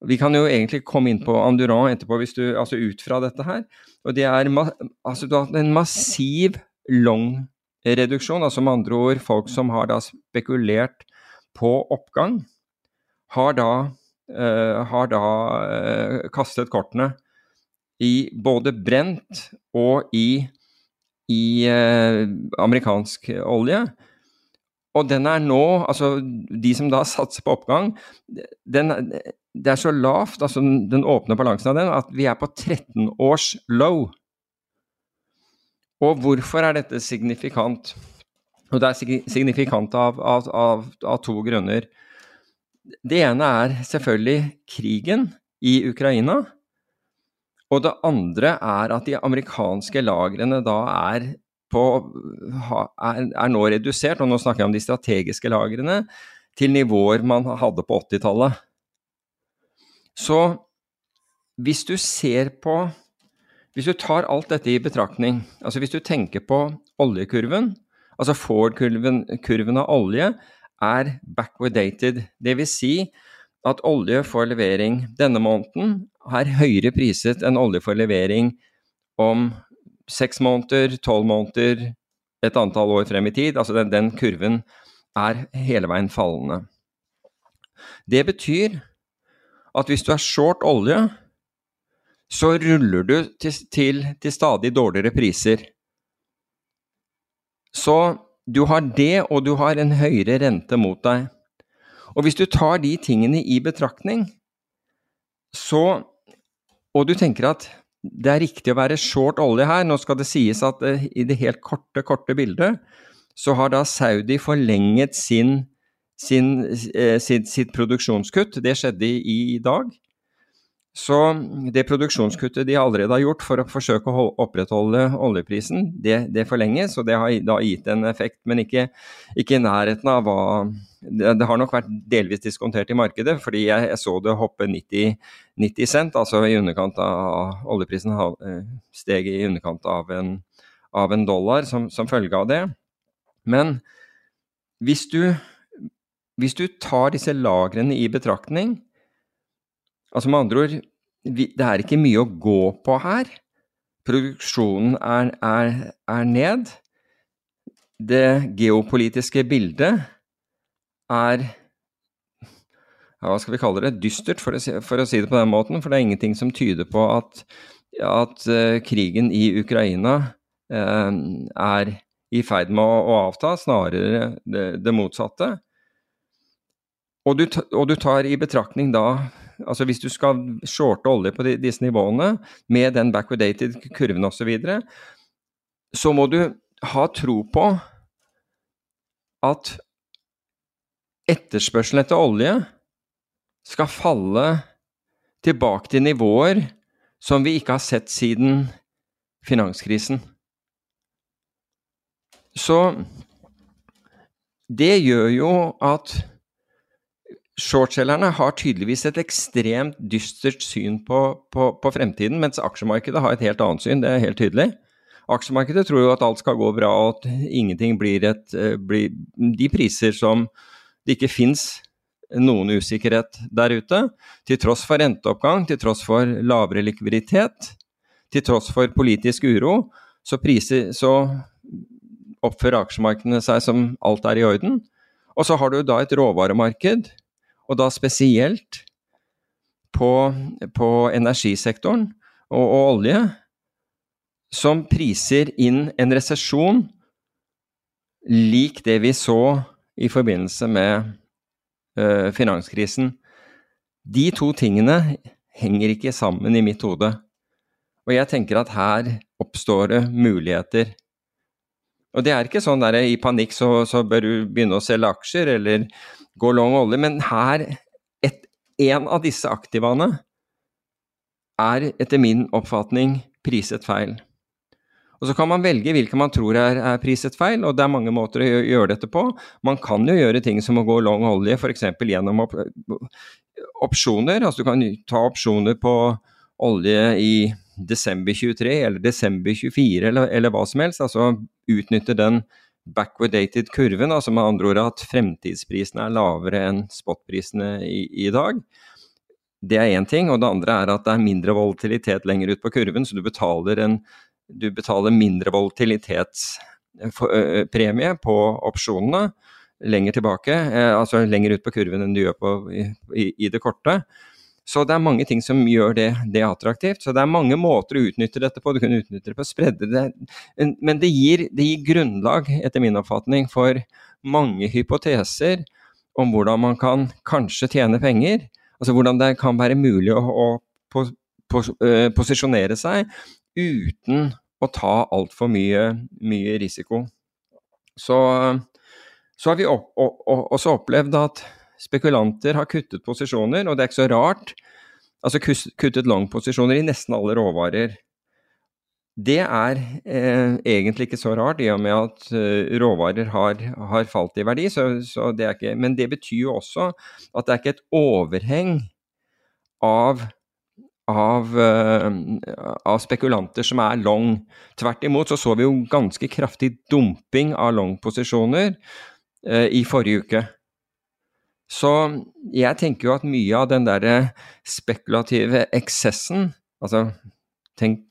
Vi kan jo egentlig komme inn på Andurand etterpå, hvis du, altså ut fra dette her. Og det er altså du har hatt en massiv long reduksjon. Altså med andre ord folk som har da spekulert på oppgang, har da, uh, har da uh, kastet kortene i både brent og i, i uh, amerikansk olje. Og den er nå, altså de som da [laughs] satser på oppgang, den, det er så lavt, altså den åpne balansen av den, at vi er på 13 års low. Og hvorfor er dette signifikant? Og det er signifikant av, av, av, av to grunner. Det ene er selvfølgelig krigen i Ukraina. Og det andre er at de amerikanske lagrene da er på, er, nå redusert, og nå snakker jeg om de strategiske lagrene, til nivåer man hadde på 80-tallet. Så hvis du ser på Hvis du tar alt dette i betraktning, altså hvis du tenker på oljekurven, altså Ford-kurven av olje er backward-dated. Dvs. Si at olje for levering denne måneden er høyere priset enn olje for levering om seks måneder, tolv måneder, et antall år frem i tid. Altså den, den kurven er hele veien fallende. Det betyr at hvis du er short olje, så ruller du til, til, til stadig dårligere priser. Så du har det, og du har en høyere rente mot deg. Og hvis du tar de tingene i betraktning, så Og du tenker at det er riktig å være short olje her. Nå skal det sies at uh, i det helt korte, korte bildet så har da Saudi forlenget sin, sin, eh, sitt, sitt, produksjonskutt. Det skjedde i, i, dag. Så det produksjonskuttet de allerede har gjort for å forsøke å opprettholde oljeprisen, det, det forlenges, og det har da gitt en effekt, men ikke, ikke i nærheten av hva det, det, har nok vært delvis diskontert i markedet, fordi jeg, jeg så det hoppe 90, 90, cent, altså i underkant av oljeprisen eh, steg i underkant av en, av en dollar som, som, følge av det. Men hvis du, hvis du tar disse lagrene i betraktning, Altså med andre ord, vi, det er ikke mye å gå på her. Produksjonen er, er, er ned. Det geopolitiske bildet er hva skal vi kalle det, dystert, for å, si, for å, si, det på den måten. For det er ingenting som tyder på at, at uh, krigen i Ukraina uh, er i ferd med å, å avta, snarere det, det motsatte. Og du, og du, tar i betraktning da altså Hvis du skal shorte olje på de, disse nivåene med den backwardated kurven osv., så, videre, så må du ha tro på at etterspørselen etter olje skal falle tilbake til nivåer som vi ikke har sett siden finanskrisen. Så det gjør jo at Shortselgerne har tydeligvis et ekstremt dystert syn på, på, på, fremtiden, mens aksjemarkedet har et helt annet syn, det er helt tydelig. Aksjemarkedet tror jo at alt skal gå bra, og at ingenting blir et eh, blir, De priser som det ikke fins noen usikkerhet der ute, til tross for renteoppgang, til tross for lavere likviditet, til tross for politisk uro, så, priser, så oppfører aksjemarkedene seg som alt er i orden. Og så har du da et råvaremarked og da spesielt på, på energisektoren og, og, olje, som priser inn en resesjon lik det vi så i forbindelse med finanskrisen. De to tingene henger ikke sammen i mitt hode. Og jeg tenker at her oppstår det muligheter. Og det er ikke sånn der i panikk så, så bør du begynne å selge aksjer, eller gå long olje. Men her, et, en av disse aktivaene er etter min oppfatning priset feil. Og Så kan man velge hvilke man tror er, er, priset feil, og det er mange måter å gjøre dette på. Man kan jo gjøre ting som å gå long olje, f.eks. gjennom op opsjoner. Altså du kan ta opsjoner på olje i desember 23 eller desember 24 eller, eller hva som helst. Altså utnytte den backward-dated kurven, altså med andre ord at fremtidsprisene er lavere enn spotprisene i, i dag. Det er én ting, og det andre er at det er mindre volatilitet lenger ut på kurven, så du betaler, en, du betaler mindre volatilitetspremie på opsjonene lenger tilbake, eh, altså lenger ut på kurven enn du gjør på, i, i det korte. Så det er mange ting som gjør det, det, attraktivt. Så det er mange måter å utnytte dette på. Du kan utnytte det på å spredde det. Men det gir, det gir grunnlag, etter min oppfatning, for mange hypoteser om hvordan man kan kanskje tjene penger. Altså hvordan det kan være mulig å, å pos, pos, uh, posisjonere seg uten å ta altfor mye, mye risiko. Så, så har vi opp, også opplevd at spekulanter har kuttet posisjoner, og det er ikke så rart. Altså kuttet long-posisjoner i nesten alle råvarer. Det er eh, egentlig ikke så rart, i og med at eh, råvarer har, har, falt i verdi. Så, så det ikke, men det betyr jo også at det er ikke et overheng av, av, uh, av spekulanter som er long. Tvert imot så så vi jo ganske kraftig dumping av long-posisjoner uh, i forrige uke. Så jeg tenker jo at mye av den derre spekulative eksessen Altså, tenk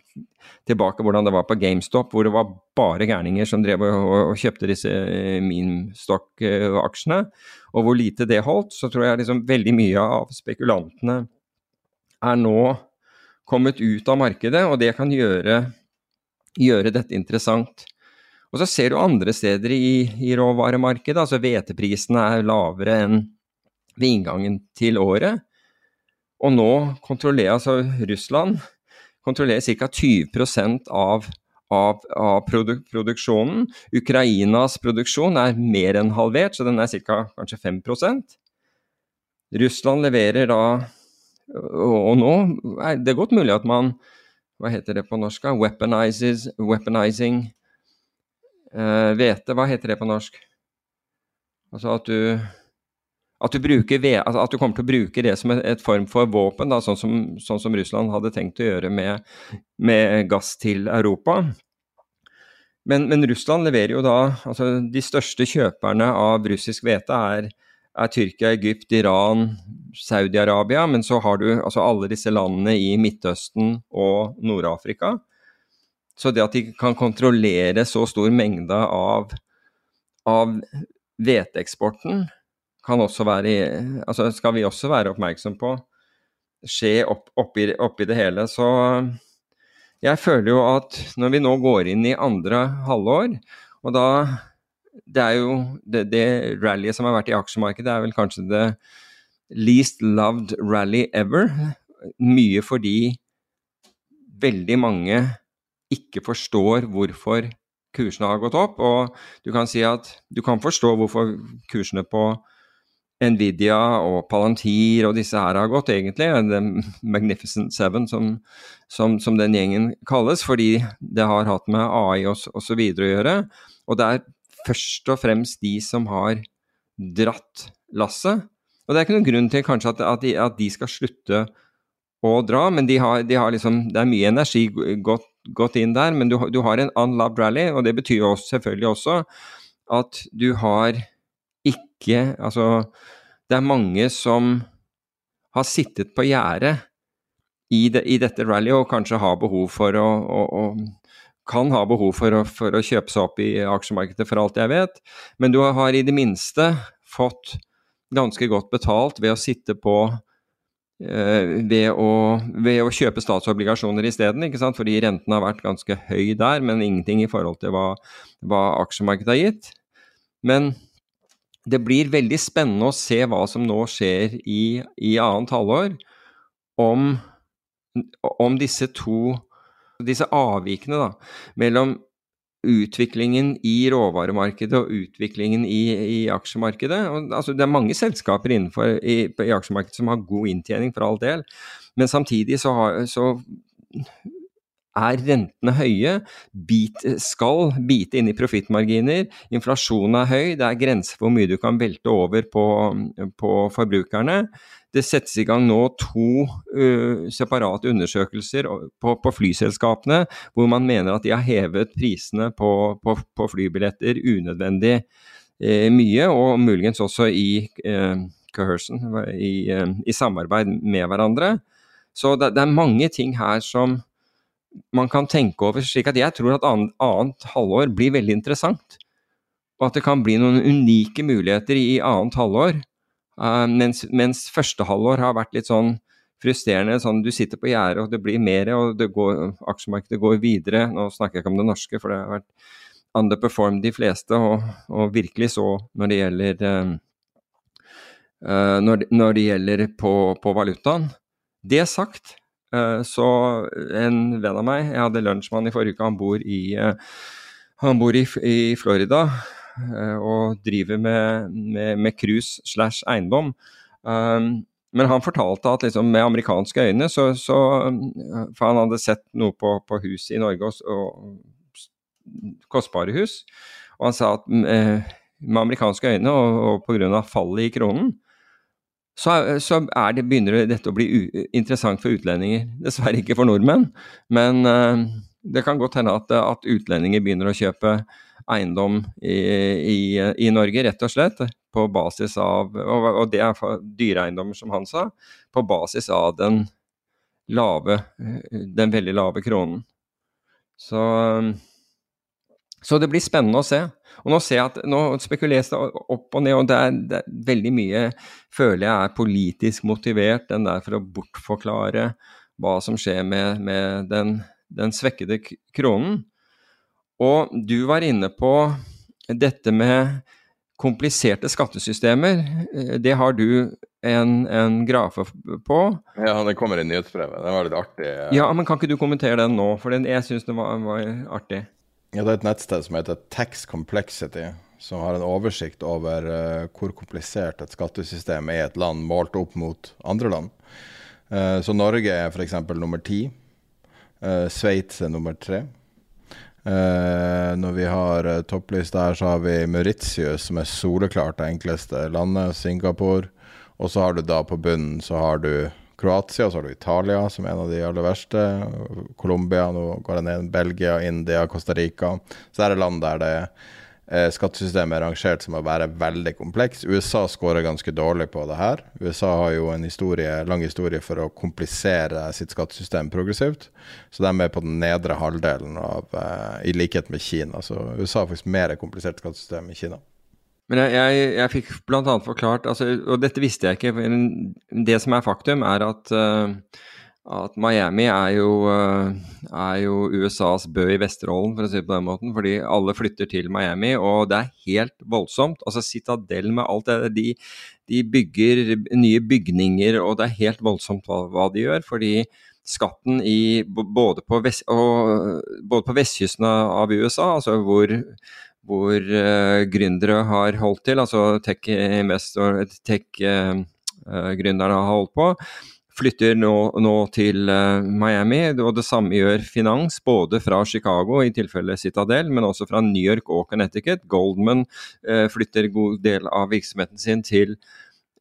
tilbake hvordan det var på GameStop, hvor det var bare gærninger som drev og, og, kjøpte disse eh, Meanstock-aksjene, og hvor lite det holdt, så tror jeg liksom veldig mye av spekulantene er nå kommet ut av markedet, og det kan gjøre, gjøre dette interessant. Og så ser du andre steder i, i råvaremarkedet, altså hveteprisene er lavere enn ved inngangen til året. Og nå kontrollerer altså Russland kontrollerer ca. 20 av, av, av produ produksjonen. Ukrainas produksjon er mer enn halvert, så den er ca. kanskje 5% Russland leverer da og nå er det godt mulig at man Hva heter det på norsk? Weaponizes, weaponizing hvete. Uh, hva heter det på norsk? Altså at du at du, bruker, at du, kommer til å bruke det som et, et form for våpen, da, sånn, som, sånn, som, Russland hadde tenkt å gjøre med, med gass til Europa. Men, men, Russland leverer jo da altså De største kjøperne av russisk hvete er, er, Tyrkia, Egypt, Iran, Saudi-Arabia. Men så har du altså alle disse landene i Midtøsten og Nord-Afrika. Så det at de kan kontrollere så stor mengde av, av hveteeksporten kan også være altså skal vi også være oppmerksom på skje opp, oppi, oppi det hele. Så jeg føler jo at når vi nå går inn i andre halvår, og da Det er jo det, det rallyet som har vært i aksjemarkedet, er vel kanskje det least loved rally ever. Mye fordi veldig mange ikke forstår hvorfor kursene har gått opp. Og du kan si at du kan forstå hvorfor kursene på Nvidia og Palantir og disse her har gått, egentlig. The Magnificent Seven, som, som, som, den gjengen kalles. Fordi det har hatt med AI osv. å gjøre. Og det er først og fremst de som har dratt lasset. Og det er ikke noen grunn til kanskje at, at, de, at de, skal slutte å dra, men de har, de har liksom, det er mye energi gått, gått inn der. Men du, du, har en unloved rally, og det betyr jo selvfølgelig også at du har ikke Altså, det er mange som har sittet på gjerdet i, de, i, dette rallyet og kanskje har behov for å, å, å kan ha behov for å, for å, kjøpe seg opp i aksjemarkedet, for alt jeg vet. Men du har i det minste fått ganske godt betalt ved å sitte på eh, ved, å, ved, å, kjøpe statsobligasjoner isteden, fordi renten har vært ganske høy der, men ingenting i forhold til hva, hva aksjemarkedet har gitt. Men det blir veldig spennende å se hva som nå skjer i, i annet halvår. Om, om, disse to disse avvikene da, mellom utviklingen i råvaremarkedet og utviklingen i, i aksjemarkedet. Og, altså, det er mange selskaper innenfor i, i, aksjemarkedet som har god inntjening, for all del. Men samtidig så, har, så er rentene høye, bit, skal bite inn i profittmarginer, inflasjonen er høy, det er grenser for hvor mye du kan velte over på, på forbrukerne. Det settes i gang nå to uh, separate undersøkelser på, på, flyselskapene, hvor man mener at de har hevet prisene på, på, på flybilletter unødvendig uh, mye, og muligens også i uh, i, i, samarbeid med hverandre. Så det, det er mange ting her som man kan tenke over. slik at Jeg tror at annet, annet halvår blir veldig interessant. Og at det kan bli noen unike muligheter i annet halvår. Uh, mens, mens, første halvår har vært litt sånn frustrerende. sånn Du sitter på gjerdet, og det blir mer, og går, aksjemarkedet går videre. Nå snakker jeg ikke om det norske, for det har vært underperformed de fleste, og, og virkelig så når det gjelder uh, når, når, det gjelder på, på valutaen. Det sagt, Eh, så en venn av meg, jeg hadde lunsj med han i forrige uke, han bor i, eh, han bor i, i Florida eh, og driver med, cruise slash eiendom. Um, men han fortalte at liksom, med amerikanske øyne så, så, For han hadde sett noe på, på hus i Norge, og, og, kostbare hus. Og han sa at med, med amerikanske øyne og, og pga. fallet i kronen, så, så det, begynner dette å bli interessant for utlendinger. Dessverre ikke for nordmenn, men uh, det kan godt hende at, at, utlendinger begynner å kjøpe eiendom i, i, i, Norge, rett og slett, på basis av Og, det er dyreeiendommer, som han sa, på basis av den lave Den veldig lave kronen. Så, så det blir spennende å se. Og nå ser jeg at nå spekuleres det opp og ned, og det er, det er, veldig mye føler jeg er politisk motivert, den der for å bortforklare hva som skjer med, med den, den, svekkede kronen. Og du var inne på dette med kompliserte skattesystemer. Det har du en, en grafe på. Ja, det kommer i nyhetsbrevet. Den var litt artig. Ja, men Kan ikke du kommentere den nå? For den, jeg syns den var, var artig. Ja, det er et nettsted som heter Tax Complexity, som har en oversikt over uh, hvor komplisert et skattesystem er i et land målt opp mot andre land. Uh, så Norge er f.eks. nummer ti. Uh, Sveits er nummer tre. Uh, når vi har uh, toppliste her, så har vi Mauritius, som er soleklart det enkleste landet. Singapore. Og så har du da på bunnen så har du Kroatia, så har du Italia, som er en av de aller verste. Colombia, nå går det ned. Belgia, India, Costa Rica. Så er det land der det eh, skattesystemet er rangert som å være veldig kompleks. USA scorer ganske dårlig på det her. USA har jo en historie, lang historie for å komplisere sitt skattesystem progressivt. Så de er på den nedre halvdelen av, eh, i likhet med Kina. Så USA har faktisk mer komplisert skattesystem enn Kina. Men jeg, jeg, jeg fikk bl.a. forklart, altså, og dette visste jeg ikke, men det som er faktum, er at, uh, at Miami er jo, uh, er jo, USAs Bø i Vesterålen, for å si det på den måten. Fordi alle flytter til Miami, og det er helt voldsomt. Altså Citadel med alt det de, de bygger nye bygninger, og det er helt voldsomt hva, hva de gjør. fordi skatten i, både, på vest, og, både på vestkysten av USA, altså hvor hvor uh, gründere har holdt til, altså tech-gründerne tech, uh, har holdt på, flytter nå, nå til uh, Miami. Og det samme gjør finans, både fra Chicago, i tilfelle Citadel, men også fra New York og Connecticut. Goldman uh, flytter god del av virksomheten sin til,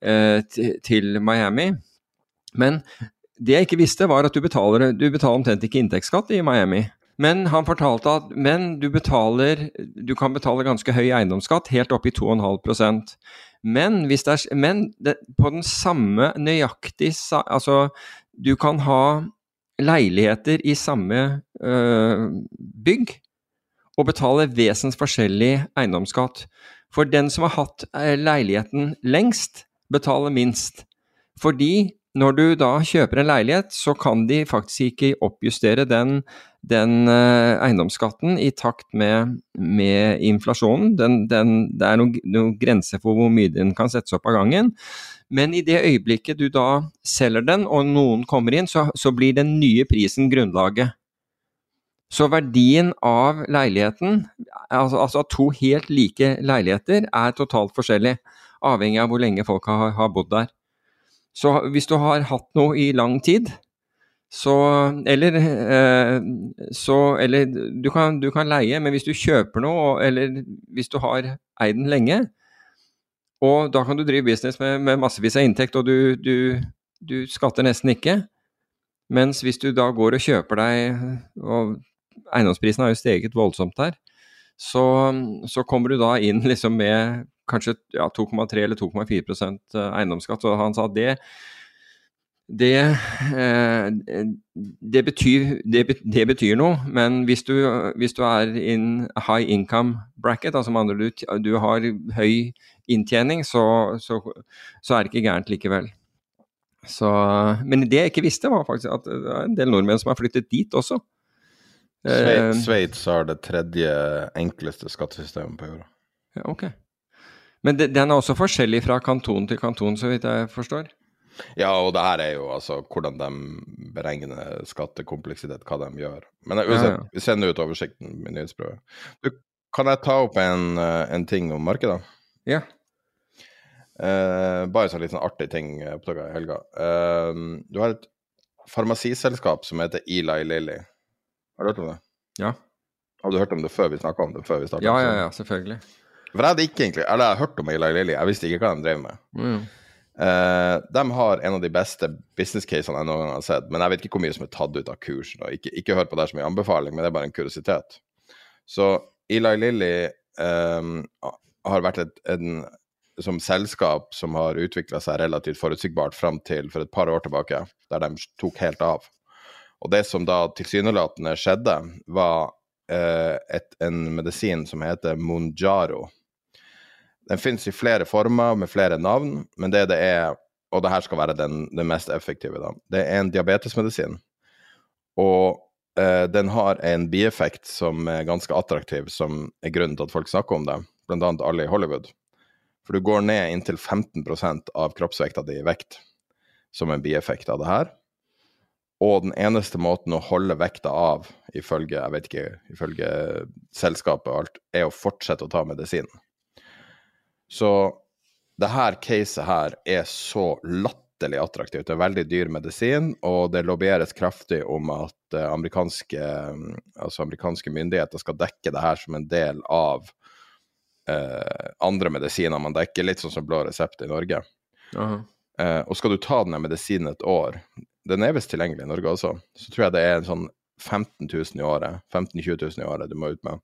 uh, til Miami. Men det jeg ikke visste, var at du betaler, du betaler omtrent ikke inntektsskatt i Miami. Men han fortalte at men du betaler Du kan betale ganske høy eiendomsskatt, helt opp i 2,5% Men, hvis det er, men det, på den samme nøyaktig Altså, du kan ha leiligheter i samme øh, bygg og betale vesensforskjellig eiendomsskatt. For den som har hatt øh, leiligheten lengst, betaler minst. Fordi når du da kjøper en leilighet, så kan de faktisk ikke oppjustere den den uh, eiendomsskatten i takt med, med inflasjonen. Den, den, det er noen, noen grenser for hvor mye den kan settes opp av gangen. Men i det øyeblikket du da selger den, og noen kommer inn, så, så blir den nye prisen grunnlaget. Så verdien av leiligheten, altså, altså to helt like leiligheter, er totalt forskjellig. Avhengig av hvor lenge folk har, har bodd der. Så hvis du har hatt noe i lang tid, så Eller, eh, så, eller du, kan, du, kan, leie, men hvis du kjøper noe, eller hvis du har eid den lenge, og da kan du drive business med, med massevis av inntekt, og du, du, du, skatter nesten ikke. Mens hvis du da går og kjøper deg, og eiendomsprisen har jo steget voldsomt der, så, så kommer du da inn liksom med kanskje ja, 2,3 eller 2,4 eh, eiendomsskatt. Og han sa at det det, eh, det, betyr, det, det, betyr, noe, men hvis du, hvis du, er in high income bracket, altså med andre du, du har høy inntjening, så, så, så, er det ikke gærent likevel. Så, men det jeg ikke visste, var faktisk at det er en del nordmenn som har flyttet dit også. Eh, Sveits har det tredje enkleste skattesystemet på jorda. Ja, ok. Men den er også forskjellig fra kanton til kanton, så vidt jeg forstår? Ja, og det her er jo altså hvordan de beregner skattekompleksitet, hva de gjør. Men uansett, ja, sender ut oversikten med nyhetsprøve. kan jeg ta opp en, eh, en ting om markedet? Ja. Uh, bare sånn litt sånn artig ting jeg oppdaga i helga. Uh, du har et farmasiselskap som heter Eli Lilly. Har du hørt om det? Ja. Har du hørt om det før vi snakka om det? før vi startet? Ja, ja, ja, selvfølgelig. For jeg hadde ikke egentlig, eller jeg har hørt om Eli Lilly, jeg visste ikke hva de drev med. Mm. Uh, de har en av de beste business-casene jeg noen gang har sett, men jeg vet ikke hvor mye som er tatt ut av kursen. Ikke, ikke hør på det som en anbefaling, men det er bare en kuriositet. Så Eli Lilly um, har vært et en, som selskap som har utvikla seg relativt forutsigbart fram til for et par år tilbake, der de tok helt av. Og det som da tilsynelatende skjedde, var uh, et, en medisin som heter Monjaro den finnes i flere former med flere navn, men det det er, og det her skal være den, den mest effektive, da, det er en diabetesmedisin. Og eh, den har en bieffekt som er ganske attraktiv, som er grunnen til at folk snakker om det, annet alle i Hollywood. For du går ned inntil 15% av kroppsvekta di i vekt som en bieffekt av det her. Og den eneste måten å holde vekta av, ifølge, jeg vet ikke, ifølge selskapet og alt, er å fortsette å ta medisinen. Så det her caset her er så latterlig attraktivt. Det er veldig dyr medisin, og det lobbyeres kraftig om at uh, amerikanske, um, altså amerikanske, myndigheter skal dekke det her som en del av eh, andre medisiner man dekker, litt sånn som blå resept i Norge. Eh, og skal du ta denne medisinen et år, den er visst tilgjengelig i Norge også, så tror jeg det er en sånn 15 000 i året, 15 000-20 000 i året du må ut med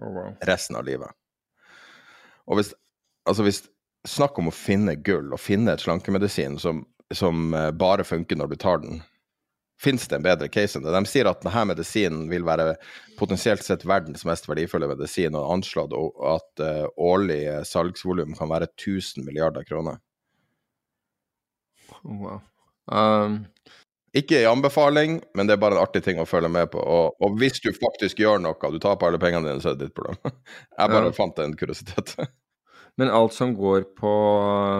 oh, wow. resten av livet. Og hvis, altså hvis Snakk om å finne gull, og finne et slankemedisin som, som eh, bare funker når du tar den. Fins det en bedre case enn det? De sier at denne medisinen vil være potensielt sett verdens mest verdifulle medisin, og anslått at uh, årlig salgsvolum kan være 1000 milliarder kroner. Wow. Um, ikke i anbefaling, men det er bare en artig ting å følge med på. Og, og hvis du faktisk gjør noe, du taper alle pengene dine, så er det ditt problem. [laughs] Jeg bare ja. fant en kuriositet. [laughs] Men alt som går på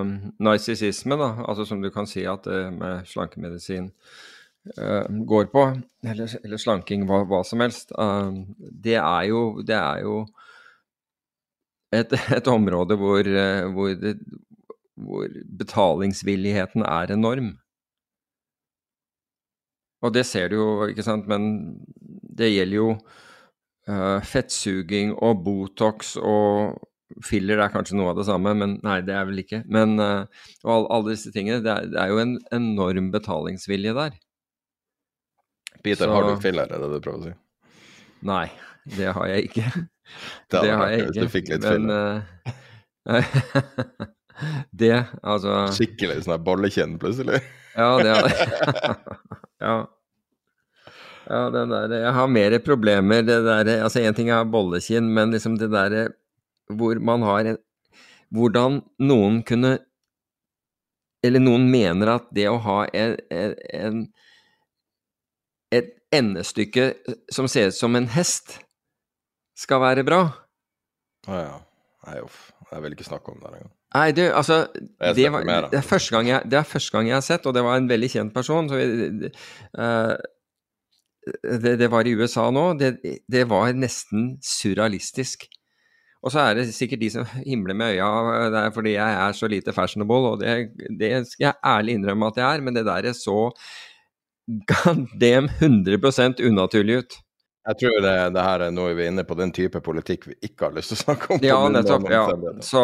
um, narsissisme, altså som du kan si at det med slankemedisin uh, går på, eller, eller slanking, hva, hva, som helst, uh, det er jo, det er jo et, [laughs] et område hvor, uh, hvor, det, hvor betalingsvilligheten er enorm. Og det ser du jo, ikke sant, men det gjelder jo uh, fettsuging og Botox og filler er kanskje noe av det samme, men nei, det er vel ikke. Men uh, og alle, all disse tingene, det er, det er, jo en enorm betalingsvilje der. Peter, Så, har du filler, er det du prøver å si? Nei, det har jeg ikke. [laughs] det, det har jeg ikke. Hvis du fikk litt men, uh, [laughs] det, altså Skikkelig sånn bollekinn plutselig? [laughs] ja, det har jeg. Ja. ja den der, jeg har mer problemer. det der, altså Én ting er bollekinn, men liksom det derre hvor man har en Hvordan noen kunne Eller noen mener at det å ha en, en, et endestykke som ser ut som en hest, skal være bra. Å ja. Nei, uff. Jeg vil ikke snakke om det engang. Nei, du, altså det, var, det, er første gang jeg, det er første gang jeg har sett, og det var en veldig kjent person. Så vi, uh, det, det, var i USA nå. Det, det, var nesten surrealistisk. Og så er det sikkert de som [laughs] himler med øya det er fordi jeg er så lite fashionable, og det, det skal jeg ærlig innrømme at jeg er, men det der er så god damn 100 unaturlig ut. Jeg tror det, det, her er noe vi er inne på, den type politikk vi ikke har lyst til å snakke om. Ja, nettopp. Ja. Så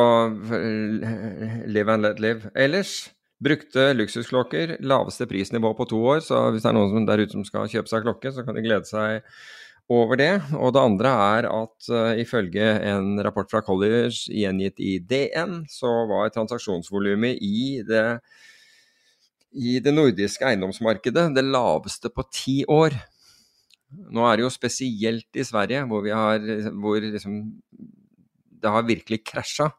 eh, live and let live. Ellers brukte luksusklokker, laveste prisnivå på to år. Så hvis det er noen der ute som skal kjøpe seg klokke, så kan de glede seg over det. Og det andre er at uh, ifølge en rapport fra Colliers gjengitt i DN, så var transaksjonsvolumet i det i det nordiske eiendomsmarkedet det laveste på ti år. Nå er det jo spesielt i Sverige, hvor, har, hvor liksom, det har virkelig krasja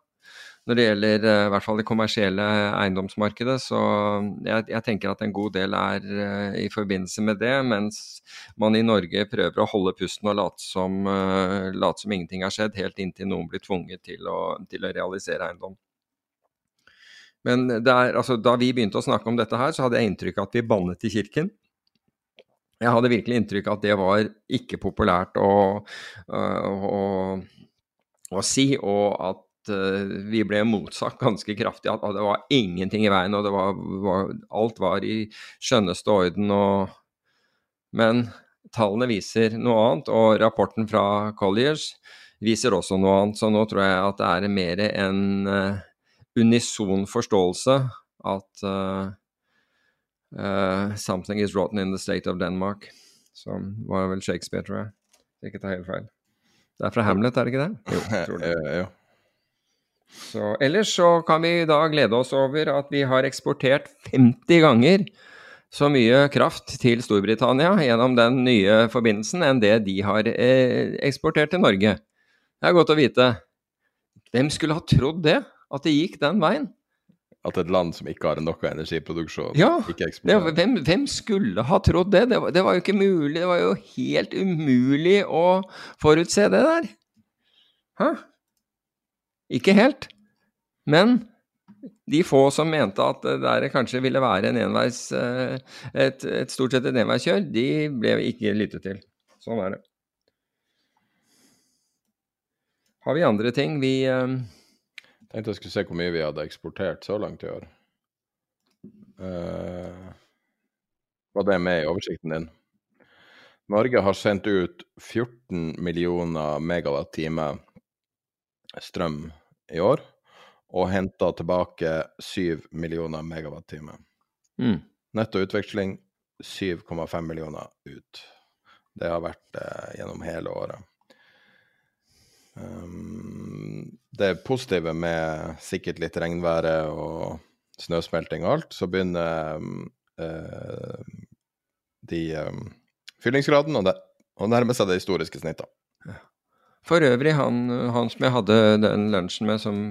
når det gjelder uh, i hvert fall det kommersielle eiendomsmarkedet. Så jeg, jeg, tenker at en god del er uh, i forbindelse med det, mens man i Norge prøver å holde pusten og late som, uh, late som ingenting har skjedd, helt inntil noen blir tvunget til å, til å realisere eiendom. Men der, altså, da vi begynte å snakke om dette her, så hadde jeg inntrykk av at vi bannet i kirken jeg hadde virkelig inntrykk av at det var ikke populært å, å, å, å si, og at øh, vi ble motsagt ganske kraftig. At, det var ingenting i veien, og var, var, alt var i skjønneste orden. Og, men tallene viser noe annet, og rapporten fra Colliers viser også noe annet. Så nå tror jeg at det er mer en uh, unison forståelse at uh, Uh, 'Something is rotten in the state of Denmark', som var vel Shakespeare, tror jeg. Ikke ta helt feil. Det er fra Hamlet, er det ikke det? Jo, tror det. [laughs] Så, ellers så kan vi da glede oss over at vi har eksportert 50 ganger så mye kraft til Storbritannia gjennom den nye forbindelsen enn det de har eh, eksportert til Norge. Det er godt å vite. Hvem skulle ha trodd det? At det gikk den veien? at et land som ikke har noe energiproduksjon, ja, ikke eksporterer. Hvem, hvem, skulle ha trodd det? Det var, det var, jo ikke mulig. Det var jo helt umulig å forutse det der. Hæ? Ikke helt. Men de få som mente at det kanskje ville være en enveis, eh, et, et stort sett et enveiskjør, de ble ikke lyttet til. Sånn er det. Har vi andre ting vi Tenkte jeg skulle se hvor mye vi hadde eksportert så langt i år. Uh, var det med i oversikten din? Norge har sendt ut 14 millioner megawatt-time strøm i år, og henta tilbake 7 millioner megawatt-time. Mm. Netto utveksling 7,5 millioner ut. Det har vært eh, gjennom hele året. Um, det positive med sikkert litt regnværet og snøsmelting og alt, så begynner uh, de um, fyllingsgraden å nærme seg det historiske snittet. For øvrig, han, han, som jeg hadde den lunsjen med, som,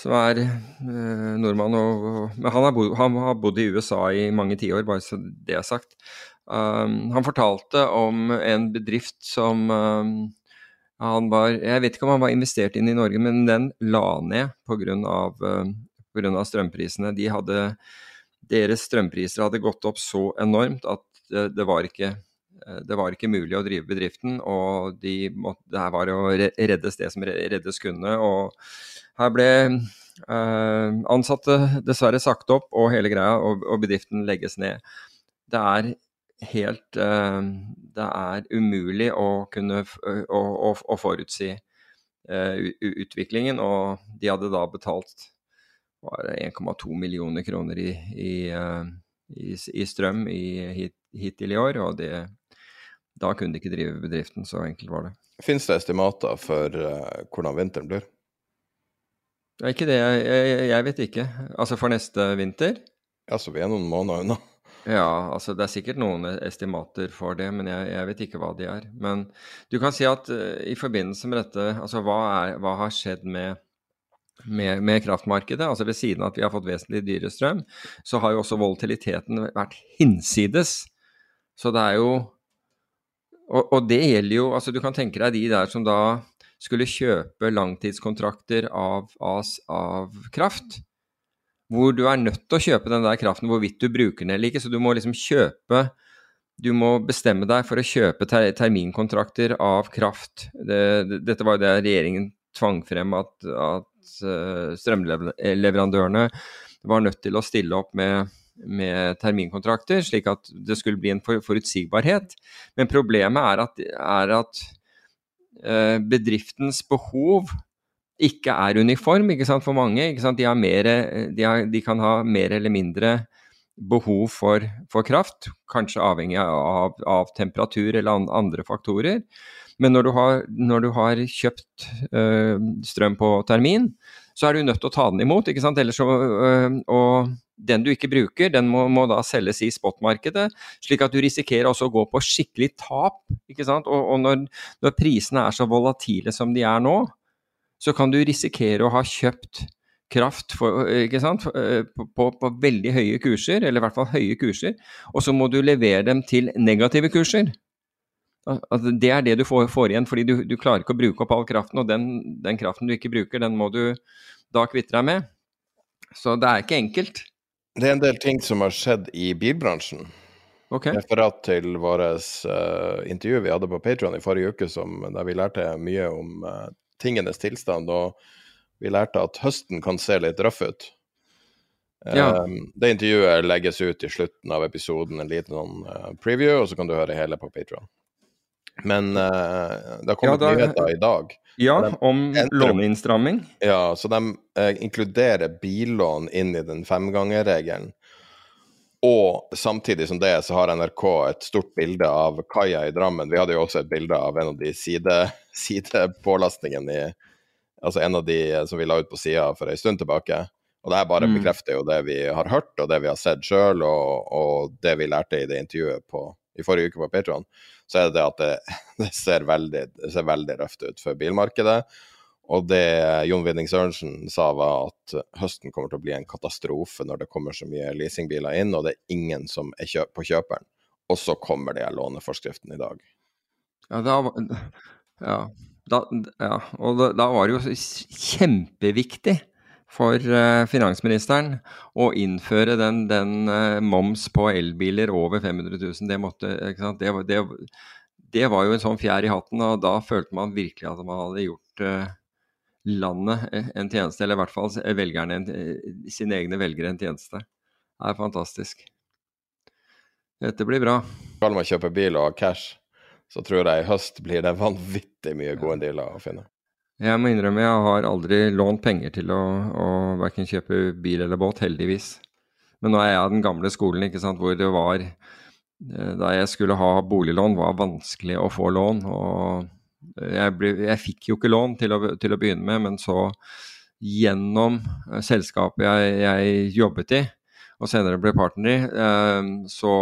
som er eh, nordmann og, og Men han bodd, han har, bodd, i USA i mange tiår, bare så det er sagt. Um, han fortalte om en bedrift som um, han var Jeg vet ikke om han var investert inn i Norge, men den la ned pga. Uh, strømprisene. De hadde, deres strømpriser hadde gått opp så enormt at det, det var ikke Eh, det var ikke mulig å drive bedriften, og de måtte, det her var å reddes det som reddes kunne. og Her ble eh, ansatte dessverre sagt opp, og hele greia, og, og bedriften legges ned. Det er helt eh, Det er umulig å kunne å, å, å forutsi eh, utviklingen, og de hadde da betalt 1,2 millioner kroner i, i, eh, i, i strøm hit, hittil i år, og det da kunne de ikke drive bedriften, så enkelt var det. Finnes det estimater for uh, hvordan vinteren blir? Ja, ikke det, jeg, jeg, jeg, vet ikke. Altså for neste vinter? Ja, så vi er noen måneder unna. Ja, altså det er sikkert noen estimater for det, men jeg, jeg vet ikke hva de er. Men du kan si at uh, i forbindelse med dette, altså hva, er, hva har skjedd med, med, med, kraftmarkedet? Altså ved siden av at vi har fått vesentlig dyrere strøm, så har jo også volatiliteten vært hinsides. Så det er jo og, og, det gjelder jo altså Du kan tenke deg de der som da skulle kjøpe langtidskontrakter av, av, av kraft. Hvor du er nødt til å kjøpe den der kraften hvorvidt du bruker den eller ikke. Så du må liksom kjøpe Du må bestemme deg for å kjøpe ter terminkontrakter av kraft. Det, det, dette var jo det regjeringen tvang frem, at, at strømleverandørene var nødt til å stille opp med med terminkontrakter, slik at det skulle bli en forutsigbarhet. Men problemet er at, er at uh, bedriftens behov ikke er uniform ikke sant, for mange. De, mer, de, har, de, kan ha mer eller mindre behov for, for kraft, kanskje avhengig av, av, temperatur eller andre faktorer. Men når du har, når du har kjøpt øh, strøm på termin, så er du nødt til å ta den imot. ikke sant? Ellers så, øh, og den du ikke bruker, den må, må da selges i spotmarkedet, slik at du risikerer også å gå på skikkelig tap. ikke sant? Og, og når, når, prisene er så volatile som de er nå, så kan du risikere å ha kjøpt kraft for, sant? På, på, på veldig høye kurser, eller i hvert fall høye kurser, og så må du levere dem til negative kurser. Altså, det er det du får, får igjen, fordi du, du, klarer ikke å bruke opp all kraften. Og den, den, kraften du ikke bruker, den må du da kvitte deg med. Så det er ikke enkelt. Det er en del ting som har skjedd i bilbransjen. Okay. Referat til vårt uh, intervju vi hadde på Patron i forrige uke, som, der vi lærte mye om uh, tingenes tilstand. Og vi lærte at høsten kan se litt røff ut. Ja. Um, det intervjuet legges ut i slutten av episoden, en liten uh, preview, og så kan du høre hele på Patron. Men uh, det har kommet ja, nyheter i dag. Ja, om låneinnstramming. Ja, så de uh, inkluderer billån inn i den femgangerregelen. Og samtidig som det så har NRK et stort bilde av kaia i Drammen. Vi hadde jo også et bilde av en av de side, [laughs] sidepålastningene i Altså en av de som vi la ut på sida for ei stund tilbake. Og det her bare mm. bekrefter jo det vi har hørt, og det vi har sett sjøl, og, og, det vi lærte i det intervjuet på, i forrige uke på Patron så er det det at det, [laughs] det, ser veldig, det ser veldig røft ut for bilmarkedet. Og det Jon Winning Sørensen sa, var at høsten kommer til å bli en katastrofe når det kommer så mye leasingbiler inn, og det er ingen som er kjøp på kjøperen. Og så kommer det låneforskriften i dag. Ja, da, ja, da, ja. og da, da var det jo kjempeviktig for uh, finansministeren å innføre den, den uh, moms på elbiler over 500 000. Det, måtte, det, det, det, var jo en sånn fjær i hatten, og da følte man virkelig at man hadde gjort uh, landet en tjeneste, eller i hvert fall velgerne, sine egne velgere en tjeneste. Det er fantastisk. Dette blir bra. Skal man kjøpe bil og cash, så tror jeg i høst blir det vanvittig mye gode dealer å finne. Jeg må innrømme jeg har aldri lånt penger til å, å verken kjøpe bil eller båt, heldigvis. Men nå er jeg av den gamle skolen ikke sant, hvor det var eh, Da jeg skulle ha boliglån, var vanskelig å få lån. og Jeg, ble, jeg fikk jo ikke lån til å, til å, begynne med, men så gjennom eh, selskapet jeg, jeg jobbet i, og senere ble partner i, eh, så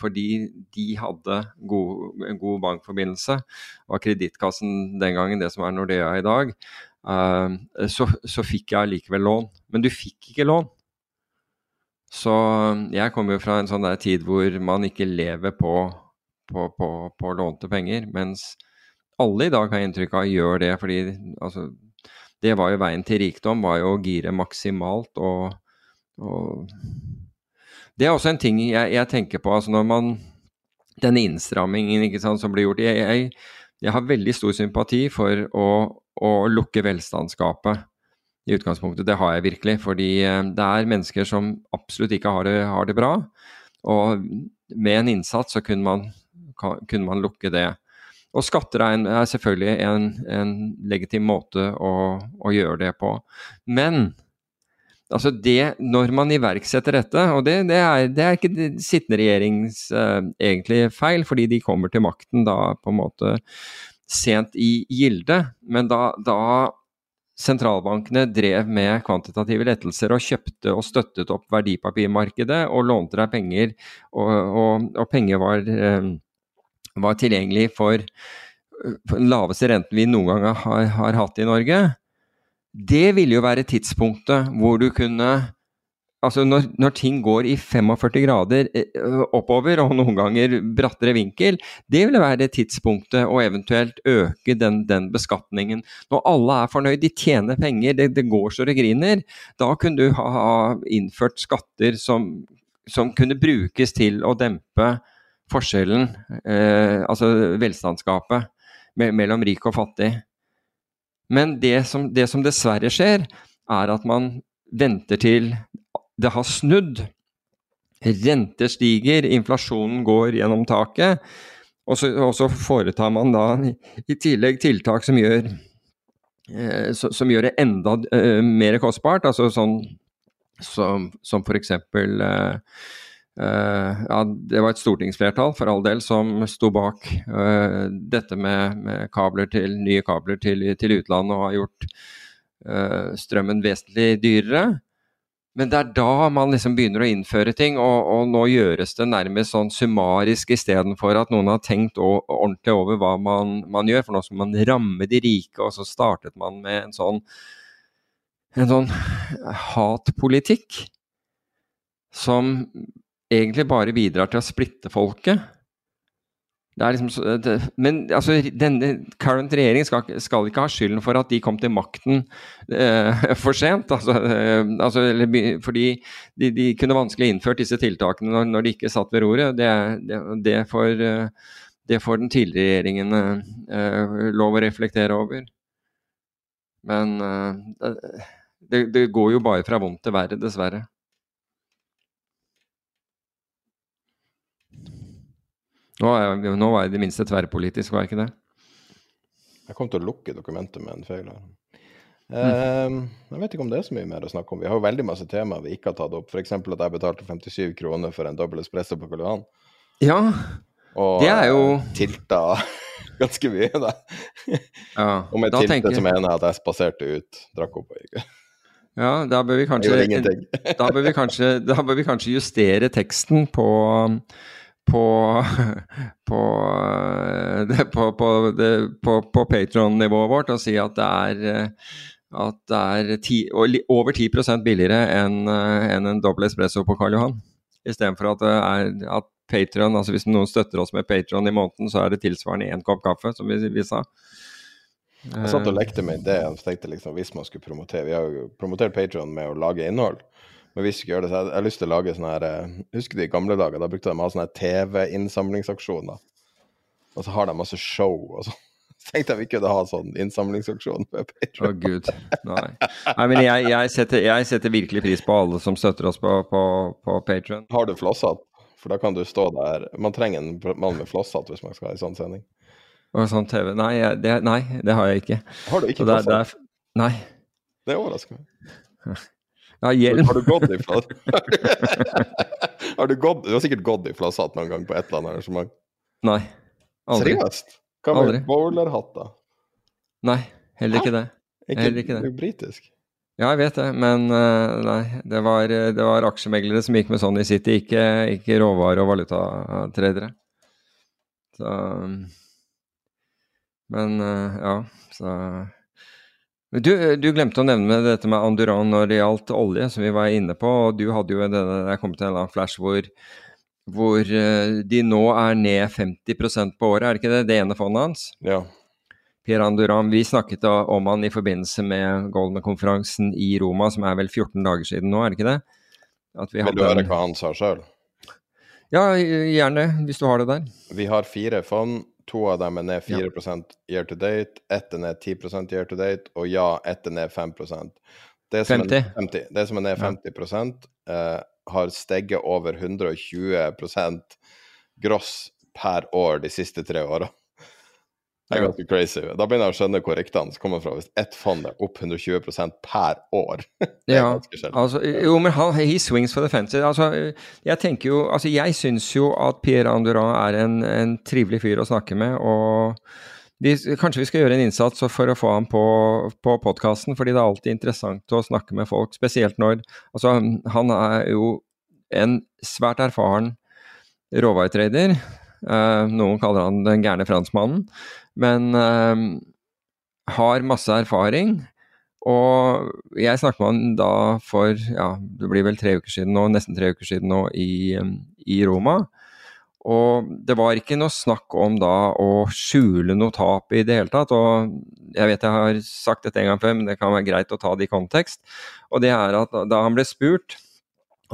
fordi de hadde god, en god bankforbindelse, var Kredittkassen den gangen det som er Nordea i dag, eh, så, så fikk jeg likevel lån. Men du fikk ikke lån. Så jeg kommer jo fra en sånn der tid hvor man ikke lever på, på, på, på lånte penger, mens alle i dag har inntrykk av gjør det, fordi altså, det var jo veien til rikdom, var jo å gire maksimalt og, og det er også en ting jeg, jeg tenker på. altså når man Denne innstrammingen ikke sant, som blir gjort jeg, jeg, jeg, har veldig stor sympati for å, å lukke velstandsgapet i utgangspunktet. Det har jeg virkelig. Fordi eh, det er mennesker som absolutt ikke har det, har det bra. Og med en innsats så kunne man, kunne man lukke det. Og skatter er, en, er selvfølgelig en, en, legitim måte å, å, gjøre det på. Men Altså det, Når man iverksetter dette, og det, det, er, det er, ikke sittende regjerings uh, egentlig feil, fordi de kommer til makten da på en måte sent i gilde, men da, da sentralbankene drev med kvantitative lettelser og kjøpte og støttet opp verdipapirmarkedet og lånte deg penger, og, og, og penger var, uh, var, tilgjengelig for, for den laveste renten vi noen gang har, har hatt i Norge, det ville jo være tidspunktet hvor du kunne Altså når, når, ting går i 45 grader eh, oppover, og noen ganger brattere vinkel, det ville være tidspunktet å eventuelt øke den, den, beskatningen. Når alle er fornøyd, de tjener penger, det, det går så det griner, da kunne du ha, ha innført skatter som, som, kunne brukes til å dempe forskjellen, eh, altså velstandsgapet, me, mellom rik og fattig. Men det som, det som dessverre skjer, er at man venter til det har snudd. Renter stiger, inflasjonen går gjennom taket. Og så, og så, foretar man da i tillegg tiltak som gjør, eh, som gjør det enda eh, mer kostbart. Altså sånn som, som f.eks. Eh, ja, det var et stortingsflertall for all del som sto bak uh, dette med, med, kabler til, nye kabler til, til utlandet og har gjort uh, strømmen vesentlig dyrere. Men det er da man liksom begynner å innføre ting, og, og nå gjøres det nærmest sånn summarisk istedenfor at noen har tenkt ordentlig over hva man, man, gjør. For nå skal man ramme de rike, og så startet man med en sånn, en sånn hatpolitikk som egentlig bare bidrar til å splitte folket. Liksom, det, men altså, denne current regjering skal, skal, ikke ha skylden for at de kom til makten eh, [laughs] for sent. Altså, eh, altså, fordi de, de, kunne vanskelig innført disse tiltakene når, når de ikke satt ved roret. Det, det, eh, det får den tidligere regjeringen eh, lov å reflektere over. Men eh, det, går jo bare fra vondt til verre, dessverre. Nå, nå var jeg i det minste tverrpolitisk, var jeg ikke det? Jeg kom til å lukke dokumentet med en feil her. Mm. jeg vet ikke om det er så mye mer å snakke om. Vi har jo veldig masse temaer vi ikke har tatt opp. F.eks. at jeg betalte 57 kroner for en dobbel espresso på Karl Johan. Ja, og det er jo tilta [laughs] ganske mye, da. Ja, og med tilte tenker... så mener jeg at jeg spaserte ut, drakk opp og gikk. Ja, da bør vi kanskje, da bør vi kanskje, da bør vi kanskje justere teksten på [laughs] [laughs] på, på, det, på, på, på Patron-nivået vårt og si at det er, eh, at det er ti, over 10% billigere enn eh, en, en dobbel espresso på Karl Johan. Istedenfor at, det er, at Patron, altså hvis noen støtter oss med Patron i måneden, så er det tilsvarende én kopp kaffe, som vi, vi sa. Jeg satt og lekte med ideen. tenkte liksom, Hvis man skulle promotere Vi har jo promotert Patron med å lage innhold. Men hvis du ikke gjør det, så jeg, jeg har lyst til å lage sånn her eh, Husker du i gamle dager? Da brukte de å ha sånne TV-innsamlingsaksjoner. Og så har de masse show og sånn. [laughs] tenkte jeg vi kunne ha sånn innsamlingsaksjon på Å, Patreon. gud. Nei. Nei, men jeg, jeg, setter, jeg setter virkelig pris på alle som støtter oss på, på, på Patron. Har du flosshatt? For da kan du stå der. Man trenger en mann med flosshatt hvis man skal ha en sånn sending. Og sånn TV. Nei, det, nei, det har jeg ikke. Har du ikke Så flosshatt? nei. Det overrasker meg. [laughs] Ja, hjelm. Har du gått i floss? [laughs] har du, gått, du har sikkert gått i satt noen gang på et eller annet arrangement. Nei. Aldri. Seriøst? Hva med Aldri. bowlerhatt, da? Nei, heller ikke det. Ikke, Heller ikke det. Du er britisk. Ja, jeg vet det, men eh, nei. Det var, det var aksjemeglere som gikk med sånn i City, ikke, ikke råvare- og valutatradere. Så Men eh, ja, så du, du glemte å nevne dette med Anduran når det gjaldt olje, som vi var inne på. og Du hadde jo denne, det kom kommet en annen flash hvor, hvor eh, de nå er ned 50% på året, er det ikke det? Det ene fondet hans? Ja. Per Anduran, vi snakket om han i forbindelse med Goldman-konferansen i Roma, som er vel 14 dager siden nå, er det ikke det? At vi Vil du høre hva han sa sjøl? Ja, gjerne, hvis du har det der. Vi har fire fond. To av dem er ned 4% year to date. Ett er ned 10% year to date. Og ja, ett er ned 5% Det som 50. Er, 50. Det som er ned Ja. 50 eh, har steget over 120% gross per år de siste tre åra. Det er ganske crazy. Da begynner jeg å skjønne hvor ryktene kommer fra. Hvis ett fond er opp 120% per år. [laughs] Det er Ja, altså, jo, men han, he swings for the fences. Altså, jeg tenker jo, altså jeg syns jo at Pierre Andurand er en, en trivelig fyr å snakke med, og vi, kanskje vi skal gjøre en innsats for å få ham på, på podkasten, fordi det er alltid interessant å snakke med folk, spesielt når Altså, han er jo en svært erfaren råvaretrader. Uh, noen kaller han den gærne franskmannen, men eh, har masse erfaring. Og jeg snakket med han da for ja, det blir vel tre uker siden nå, nesten tre uker siden nå i, um, i Roma. Og det var ikke noe snakk om da å skjule noe tap i det hele tatt. Og jeg vet jeg har sagt dette en gang før, men det kan være greit å ta det i kontekst. Og det er at da han ble spurt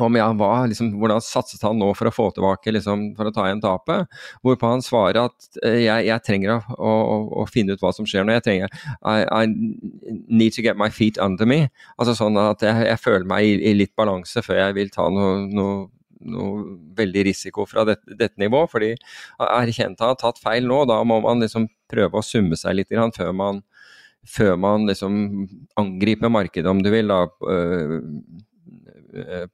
om ja, hva, liksom, hvordan satset han nå for å få tilbake, liksom, for å ta igjen tapet, hvorpå han svarer at eh, jeg, jeg trenger å, å, å finne ut hva som skjer nå. Jeg trenger I, I need to get my feet under me. Altså sånn at jeg, jeg føler meg i, i litt balanse før jeg vil ta noe, noe, noe veldig risiko fra dette, dette nivået. Fordi erkjente han har tatt feil nå, da må man liksom prøve å summe seg litt grann før man, før man liksom angriper markedet, om du vil. da, øh,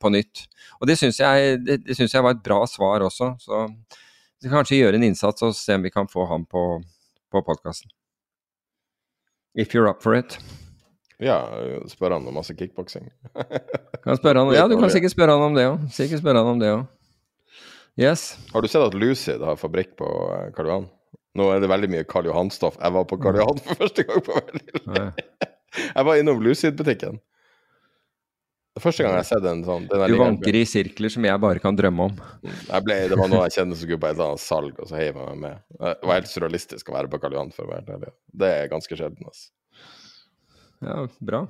på nytt. Og det syns jeg, det, det synes jeg var et bra svar også. Så vi skal kanskje gjøre en innsats og se om vi kan få ham på, på podkasten. If you're up for it. Ja, spør han om masse kickboksing. [laughs] Kan ja, du kan sikkert spørre han om det òg. Sikkert spørre han om det òg. Yes. Har du sett at Lucid har fabrikk på eh, Karl Johan? Nå er det veldig mye Karl Johan-stoff. Jeg var på Karl Johan [laughs] for første gang på veldig lenge. Jeg var innom Lucid-butikken. Det er første gang jeg har sett en sånn den Du vanker i sirkler som jeg bare kan drømme om. Jeg ble, det var noe jeg kjente som skulle på et annet salg, og så heiv jeg meg med. Det var helt surrealistisk å være på Karl Johan, for å være helt ærlig. Det er ganske sjelden. Altså. Ja, bra.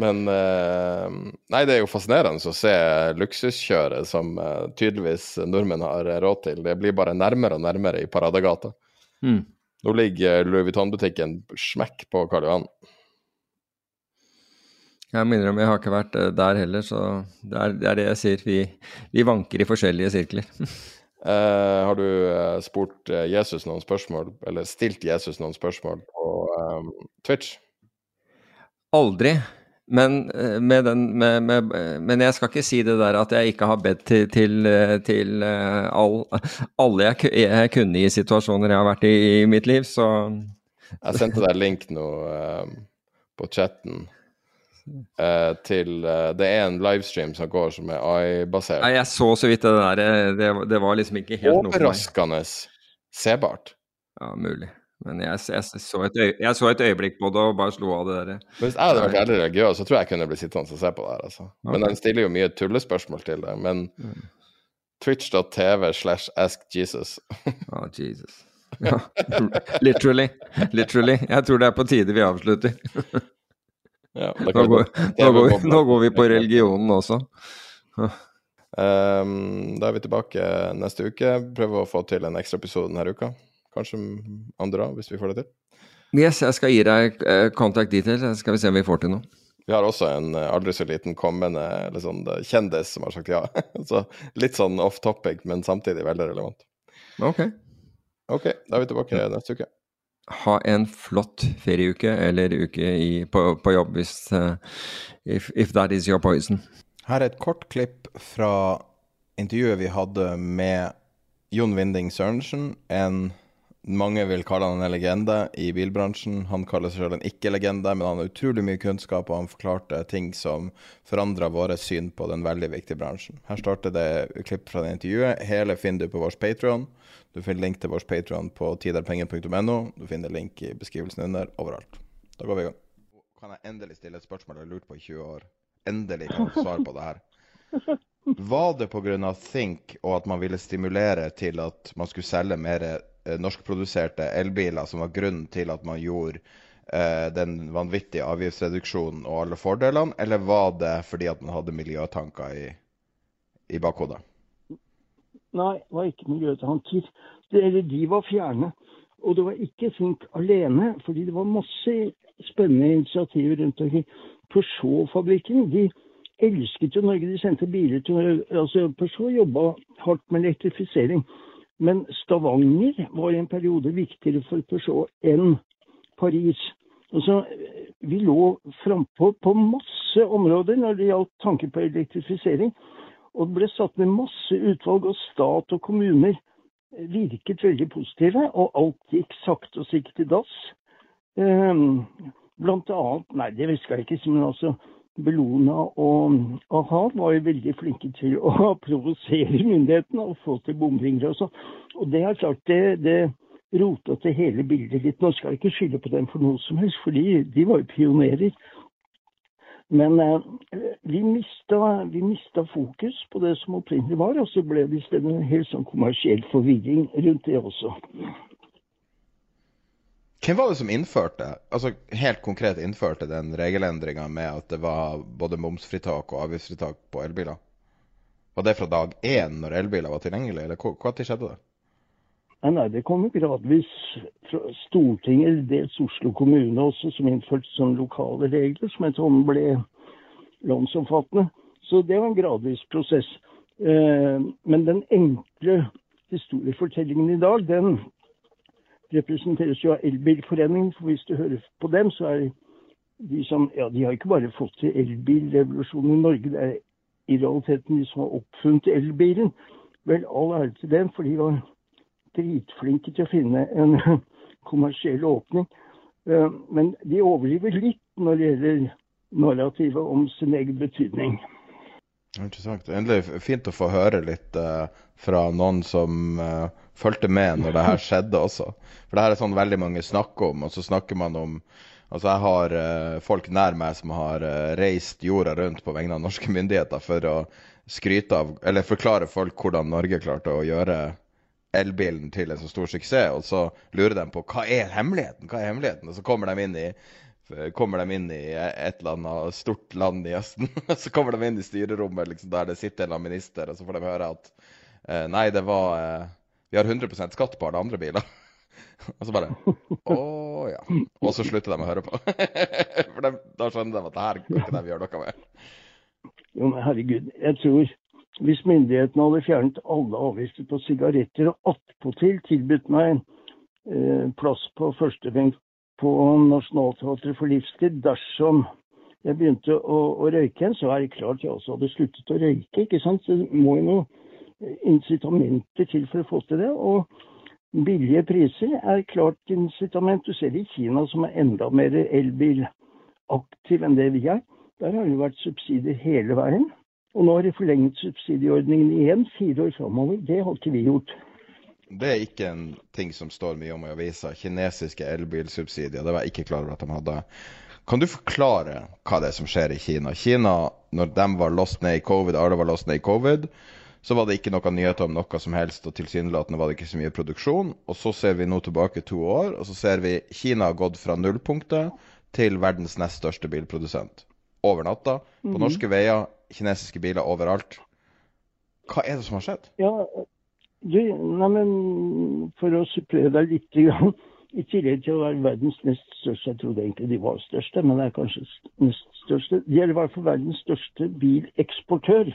Men eh, Nei, det er jo fascinerende å se luksuskjøret som eh, tydeligvis nordmenn har råd til. Det blir bare nærmere og nærmere i Paradegata. Mm. Nå ligger Louis Vuitton-butikken smekk på Karl Johan. Jeg må innrømme, jeg har ikke vært eh, der heller, så det er det, er det jeg sier. Vi, vi vanker i forskjellige sirkler. [laughs] Eh, har du eh, spurt eh, Jesus noen spørsmål, eller stilt Jesus noen spørsmål på eh, Twitch? Aldri. Men, med den, med, med, men jeg skal ikke si det der at jeg ikke har bedt til, til, til all, [laughs] alle jeg, jeg kunne i situasjoner jeg har vært i i mitt liv, så Jeg sendte deg link nå eh, på chatten eh, til uh, Det er en livestream som går som er AI-basert. Nei, jeg så så vidt det der. eh, Det, det var liksom ikke helt noe for meg. Overraskende sebart. Ja, mulig. Men jeg, jeg, så et øy, jeg så et øyeblikk på det og bare slo av det der. Hvis jeg hadde vært veldig religiøs, så tror jeg jeg kunne blitt sittende og se på det her. Altså. Men okay. den stiller jo mye tullespørsmål til det. Men twitch.tv slash askjesus oh, Jesus. Ja, [laughs] literally. Literally. Jeg tror det er på tide vi avslutter. [laughs] ja, Nå går, nå, går, nå går vi på religionen også. Um, da er vi tilbake neste uke. Prøver å få til en ekstra episode denne uka. Kanskje andre, hvis vi får det til. Yes, jeg skal gi deg uh, contact details, så skal vi se om vi får til noe. Vi har også en uh, aldri så liten kommende sånn, kjendis som har sagt ja. [laughs] så litt sånn off topic, men samtidig veldig relevant. Ok. Ok, da er vi tilbake neste uke. Ha en flott ferieuke eller uke i, på, på, jobb hvis uh, if, if that is your poison. Her er et kort klipp fra intervjuet vi hadde med Jon Winding Sørensen, en mange vil kalle han en legende i bilbransjen. Han kaller seg selv en ikke-legende, men han har utrolig mye kunnskap, og han forklarte ting som forandra våre syn på den veldig viktige bransjen. Her starter det klipp fra det intervjuet. Hele finner du på vår Patrion. Du finner link til vår Patrion på tiderpenger.no. Du finner link i beskrivelsen under overalt. Da går vi i gang. Kan jeg endelig stille et spørsmål jeg har lurt på i 20 år? Endelig kan jeg svare på det her. Var det pga. Think og at man ville stimulere til at man skulle selge mer eh, norskproduserte elbiler, som var grunnen til at man gjorde eh, den vanvittige avgiftsreduksjonen og alle fordelene, eller var det fordi at man hadde miljøtanker i, i bakhodet? Nei, det var ikke miljøtanker. Det, de var fjerne. Og det var ikke Think alene, fordi det var masse spennende initiativer rundt omkring. Peugeot-fabrikken de elsket jo Norge. De sendte biler til altså Peugeot jobba hardt med elektrifisering. Men Stavanger var i en periode viktigere for Peugeot enn Paris. Altså, vi lå frampå på masse områder når det gjaldt tanken på elektrifisering. Og det ble satt ned masse utvalg, og stat og kommuner virket veldig positive. Og alt gikk sakte og sikkert i dass. Um, blant annet Nei, det skal jeg ikke men altså Bellona og a-ha var jo veldig flinke til å [laughs] provosere myndighetene og få til bomringer og sånn. Og det er klart det, det rota til hele bildet litt. Nå skal jeg ikke skylde på dem for noe som helst, for de var jo pionerer. Men eh, vi, mista, vi mista fokus på det som opprinnelig var, og så ble det i stedet en helt sånn kommersiell forvirring rundt det også. Hvem var det som innførte, altså helt konkret innførte den regelendringa med at det var både momsfritak og avgiftsfritak på elbiler? Var det fra dag én når elbiler var tilgjengelig, eller når skjedde det? Nei, Det kom gradvis fra Stortinget, dels Oslo kommune også, som innførte sånne lokale regler som etter hånd ble landsomfattende. Så det var en gradvis prosess. Eh, men den enkle historiefortellingen i dag, den representeres jo av Elbilforeningen. For hvis du hører på dem, så er de som Ja, de har ikke bare fått til elbilrevolusjonen i Norge, det er i realiteten de som har oppfunnet elbilen. Vel, all ære til dem, for de var dritflinke til å finne en [laughs] kommersiell åpning. Eh, men de overdriver litt når det gjelder narrativet om sin egen betydning. Interessant. Endelig fint å få høre litt uh, fra noen som uh, fulgte med når det her [laughs] skjedde også. For det her er sånn veldig mange snakker om, og så snakker man om Altså Jeg har uh, folk nær meg som har uh, reist jorda rundt på vegne av norske myndigheter for å skryte av, eller forklare folk hvordan Norge klarte å gjøre elbilen til en så stor suksess. Og så lurer de på hva er hemmeligheten, hva er hemmeligheten? Og så kommer de inn i kommer de inn i et eller annet stort land i Østen. [laughs] så kommer de inn i styrerommet liksom, der det sitter en eller annen minister, og så får de høre at uh, nei, det var vi har 100 skatt på alle andre biler. [laughs] Og så bare Å ja. Og så slutter de å høre på. [laughs] For de, da skjønner de at det her kan ikke de gjøre noe med. Jo, men herregud. Jeg tror hvis myndighetene hadde fjernet alle avgifter på sigaretter og attpåtil tilbudt meg eh, plass på førstebenk på Nationaltheatret for livstid dersom jeg begynte å, å røyke igjen, så er det klart jeg også hadde sluttet å røyke. ikke sant? Det må jo noen incitamenter til for å få til det. Og billige priser er klart incitament. Du ser det i Kina, som er enda mer elbilaktiv enn det vi er. Der har det vært subsidier hele veien. Og nå har de forlenget subsidieordningen igjen fire år framover. Det har ikke vi gjort. Det er ikke en ting som står mye om i avisa. Kinesiske elbilsubsidier. Det var jeg ikke klar over at de hadde. Kan du forklare hva det er som skjer i Kina? Kina, når de var lost ned i covid, alle var lost ned i covid, så var det ikke noen nyheter om noe som helst, og tilsynelatende var det ikke så mye produksjon. Og så ser vi nå tilbake to år, og så ser vi Kina har gått fra nullpunktet til verdens nest største bilprodusent. Over natta. På mm -hmm. norske veier, kinesiske biler overalt. Hva er det som har skjedd? Ja, du, nei, men For å supplere deg litt. I tillegg til å være verdens nest største, jeg trodde egentlig de var største, men det er kanskje nest største. De er i hvert fall verdens største bileksportør.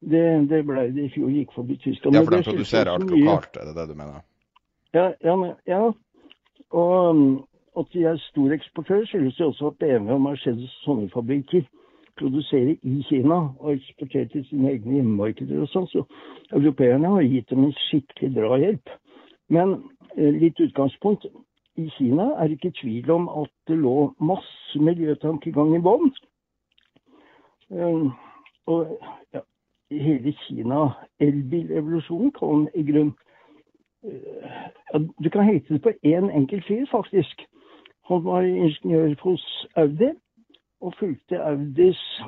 Det, det ble det i fjor, gikk forbi Tyskland. Ja, for de produserer alt lokalt, er det det du mener? Ja, ja, ja. og at de er stor eksportør, skyldes det også at BMW og Mercedes sånne produserer i Kina og eksporterer til sine egne hjemmemarkeder og sånn. Så europeerne har gitt dem en skikkelig drahjelp. Men eh, litt utgangspunkt. I Kina er det ikke tvil om at det lå masse miljøtankegang i bånn. Uh, og ja, hele Kina, elbilevolusjonen, kan i grunn ja, Du kan hete det på én enkelt fyr, faktisk. Han var ingeniør hos Audi og fulgte Audis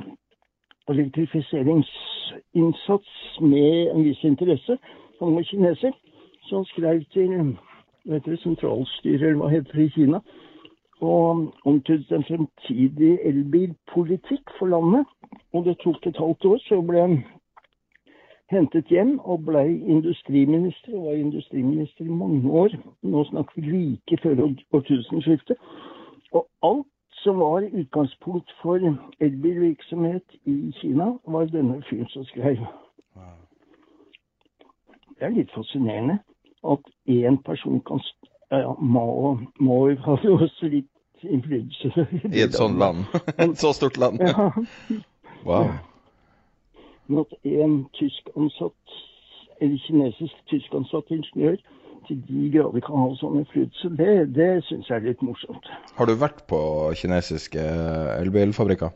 elektrifiseringsinnsats med en viss interesse. Han var kineser, så han skrev til vet du, sentralstyret, hva heter det, i Kina, og omtydet en fremtidig elbilpolitikk for landet. Og det tok et halvt år, så ble hentet hjem og ble industriminister. Og var industriminister i mange år. Nå snakker vi like før årtusenskiftet. Og alt som var utgangspunkt for elbilvirksomhet i Kina, var denne fyren som skrev. Det er litt fascinerende at én person kan ja, må, må ha [laughs] også litt innflytelse. I et sånt land? [laughs] et så stort land? Ja. Wow. Men at en tysk ansatt, eller kinesisk tysk ansatt ingeniør til de grader kan ha sånn innflytelse, det, det syns jeg er litt morsomt. Har du vært på kinesiske elbilfabrikker?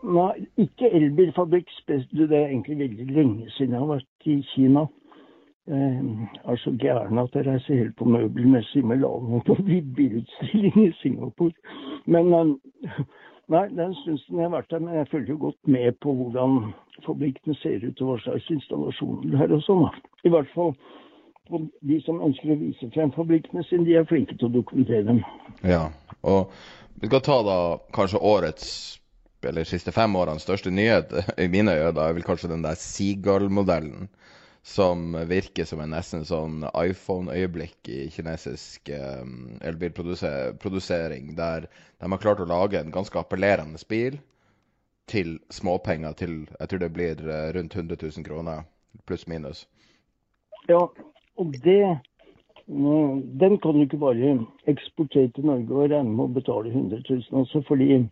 Nei, ikke elbilfabrikk. Det er egentlig veldig lenge siden jeg har vært i Kina. Jeg er så gæren at jeg reiser helt på møbelmessig med Milano på [laughs] bilutstilling i Singapore. Men nei, det er en jeg har vært der, men jeg følger jo godt med på hvordan fabrikkene ser ut og hva slags installasjoner det er og sånn. I hvert fall de som ønsker å vise frem fabrikkene sine, de er flinke til å dokumentere dem. Ja, og vi skal ta da kanskje årets, eller siste fem årenes største nyhet, [laughs] i mine øyne, er vel kanskje den der Seagull-modellen. Som virker som en nesten sånn iPhone-øyeblikk i kinesisk um, elbilprodusering. Der de har klart å lage en ganske appellerende bil til småpenger til jeg tror det blir eh, rundt 100 000 kroner, pluss minus. Ja, og det den kan du ikke bare eksportere til Norge og regne med å betale 100 000, også, fordi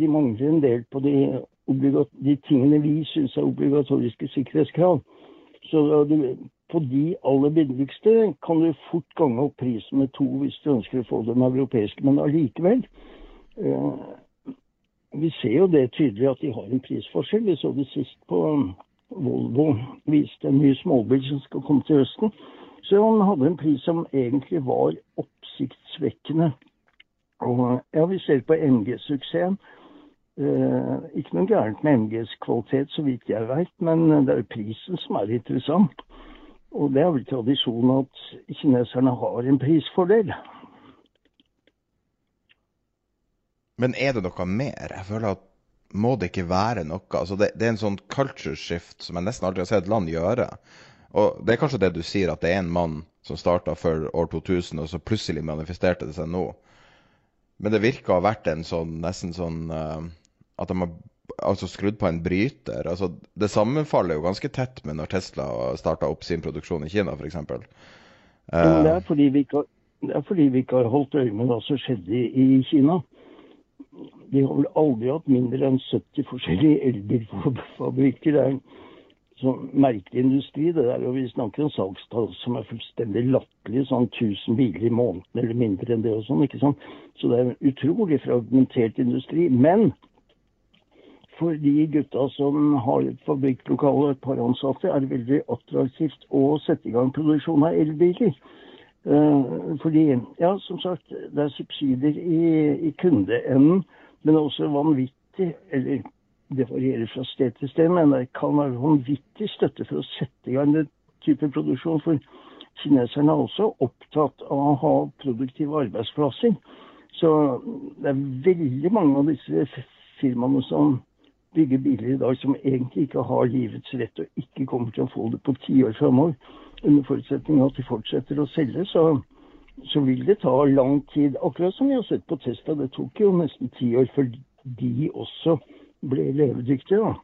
de mangler en del på de, de tingene vi syns er obligatoriske sikkerhetskrav. Så du, på de aller billigste kan du fort gange opp prisen med to hvis du ønsker å få dem europeiske. Men allikevel eh, Vi ser jo det tydelig at de har en prisforskjell. Vi så det sist på Volvo viste en ny småbil som skal komme til høsten. Så han hadde en pris som egentlig var oppsiktsvekkende. Og ja, vi ser på MG-suksessen. Eh, ikke noe gærent med MGs kvalitet, så vidt jeg vet, men det er jo prisen som er interessant. Og det er vel tradisjon at kineserne har en prisfordel. Men er det noe mer? Jeg føler at må det ikke være noe? Altså det, det, er en sånn culture shift som jeg nesten aldri har sett et land gjøre. Og Det er kanskje det du sier, at det er en mann som starta før år 2000, og så plutselig manifesterte det seg nå. Men det virker å ha vært en sånn, nesten sånn uh, At de har altså skrudd på en bryter. Altså, det sammenfaller jo ganske tett med når Tesla starta opp sin produksjon i Kina, f.eks. Uh, det, er fordi vi ikke, det er fordi vi ikke har holdt øye med hva som skjedde i Kina. De har vel aldri hatt mindre enn 70 forskjellige elbilfabrikker. Det er en sånn merkelig industri, det der. Og vi snakker om salgstall som er fullstendig latterlige. Sånn 1000 biler i måneden eller mindre enn det og sånn. ikke sant? Så det er en utrolig fragmentert industri. Men for de gutta som har et fabrikklokale og et par ansatte, er det veldig attraktivt å sette i gang produksjon av elbiler. Uh, fordi, ja, som sagt, det er subsidier i, i kundeenden men også vanvittig eller det varierer fra sted til sted, men det kan være vanvittig støtte for å sette i gang den type produksjon. For kineserne er også opptatt av å ha produktive arbeidsplasser. Så det er veldig mange av disse firmaene som bygge biler i dag som egentlig ikke har livets rett og ikke kommer til å få det på tiår framover, under forutsetning av at de fortsetter å selge, så, så, vil det ta lang tid. Akkurat som vi har sett på Tesla. Det tok jo nesten ti år før de også ble levedyktige. da.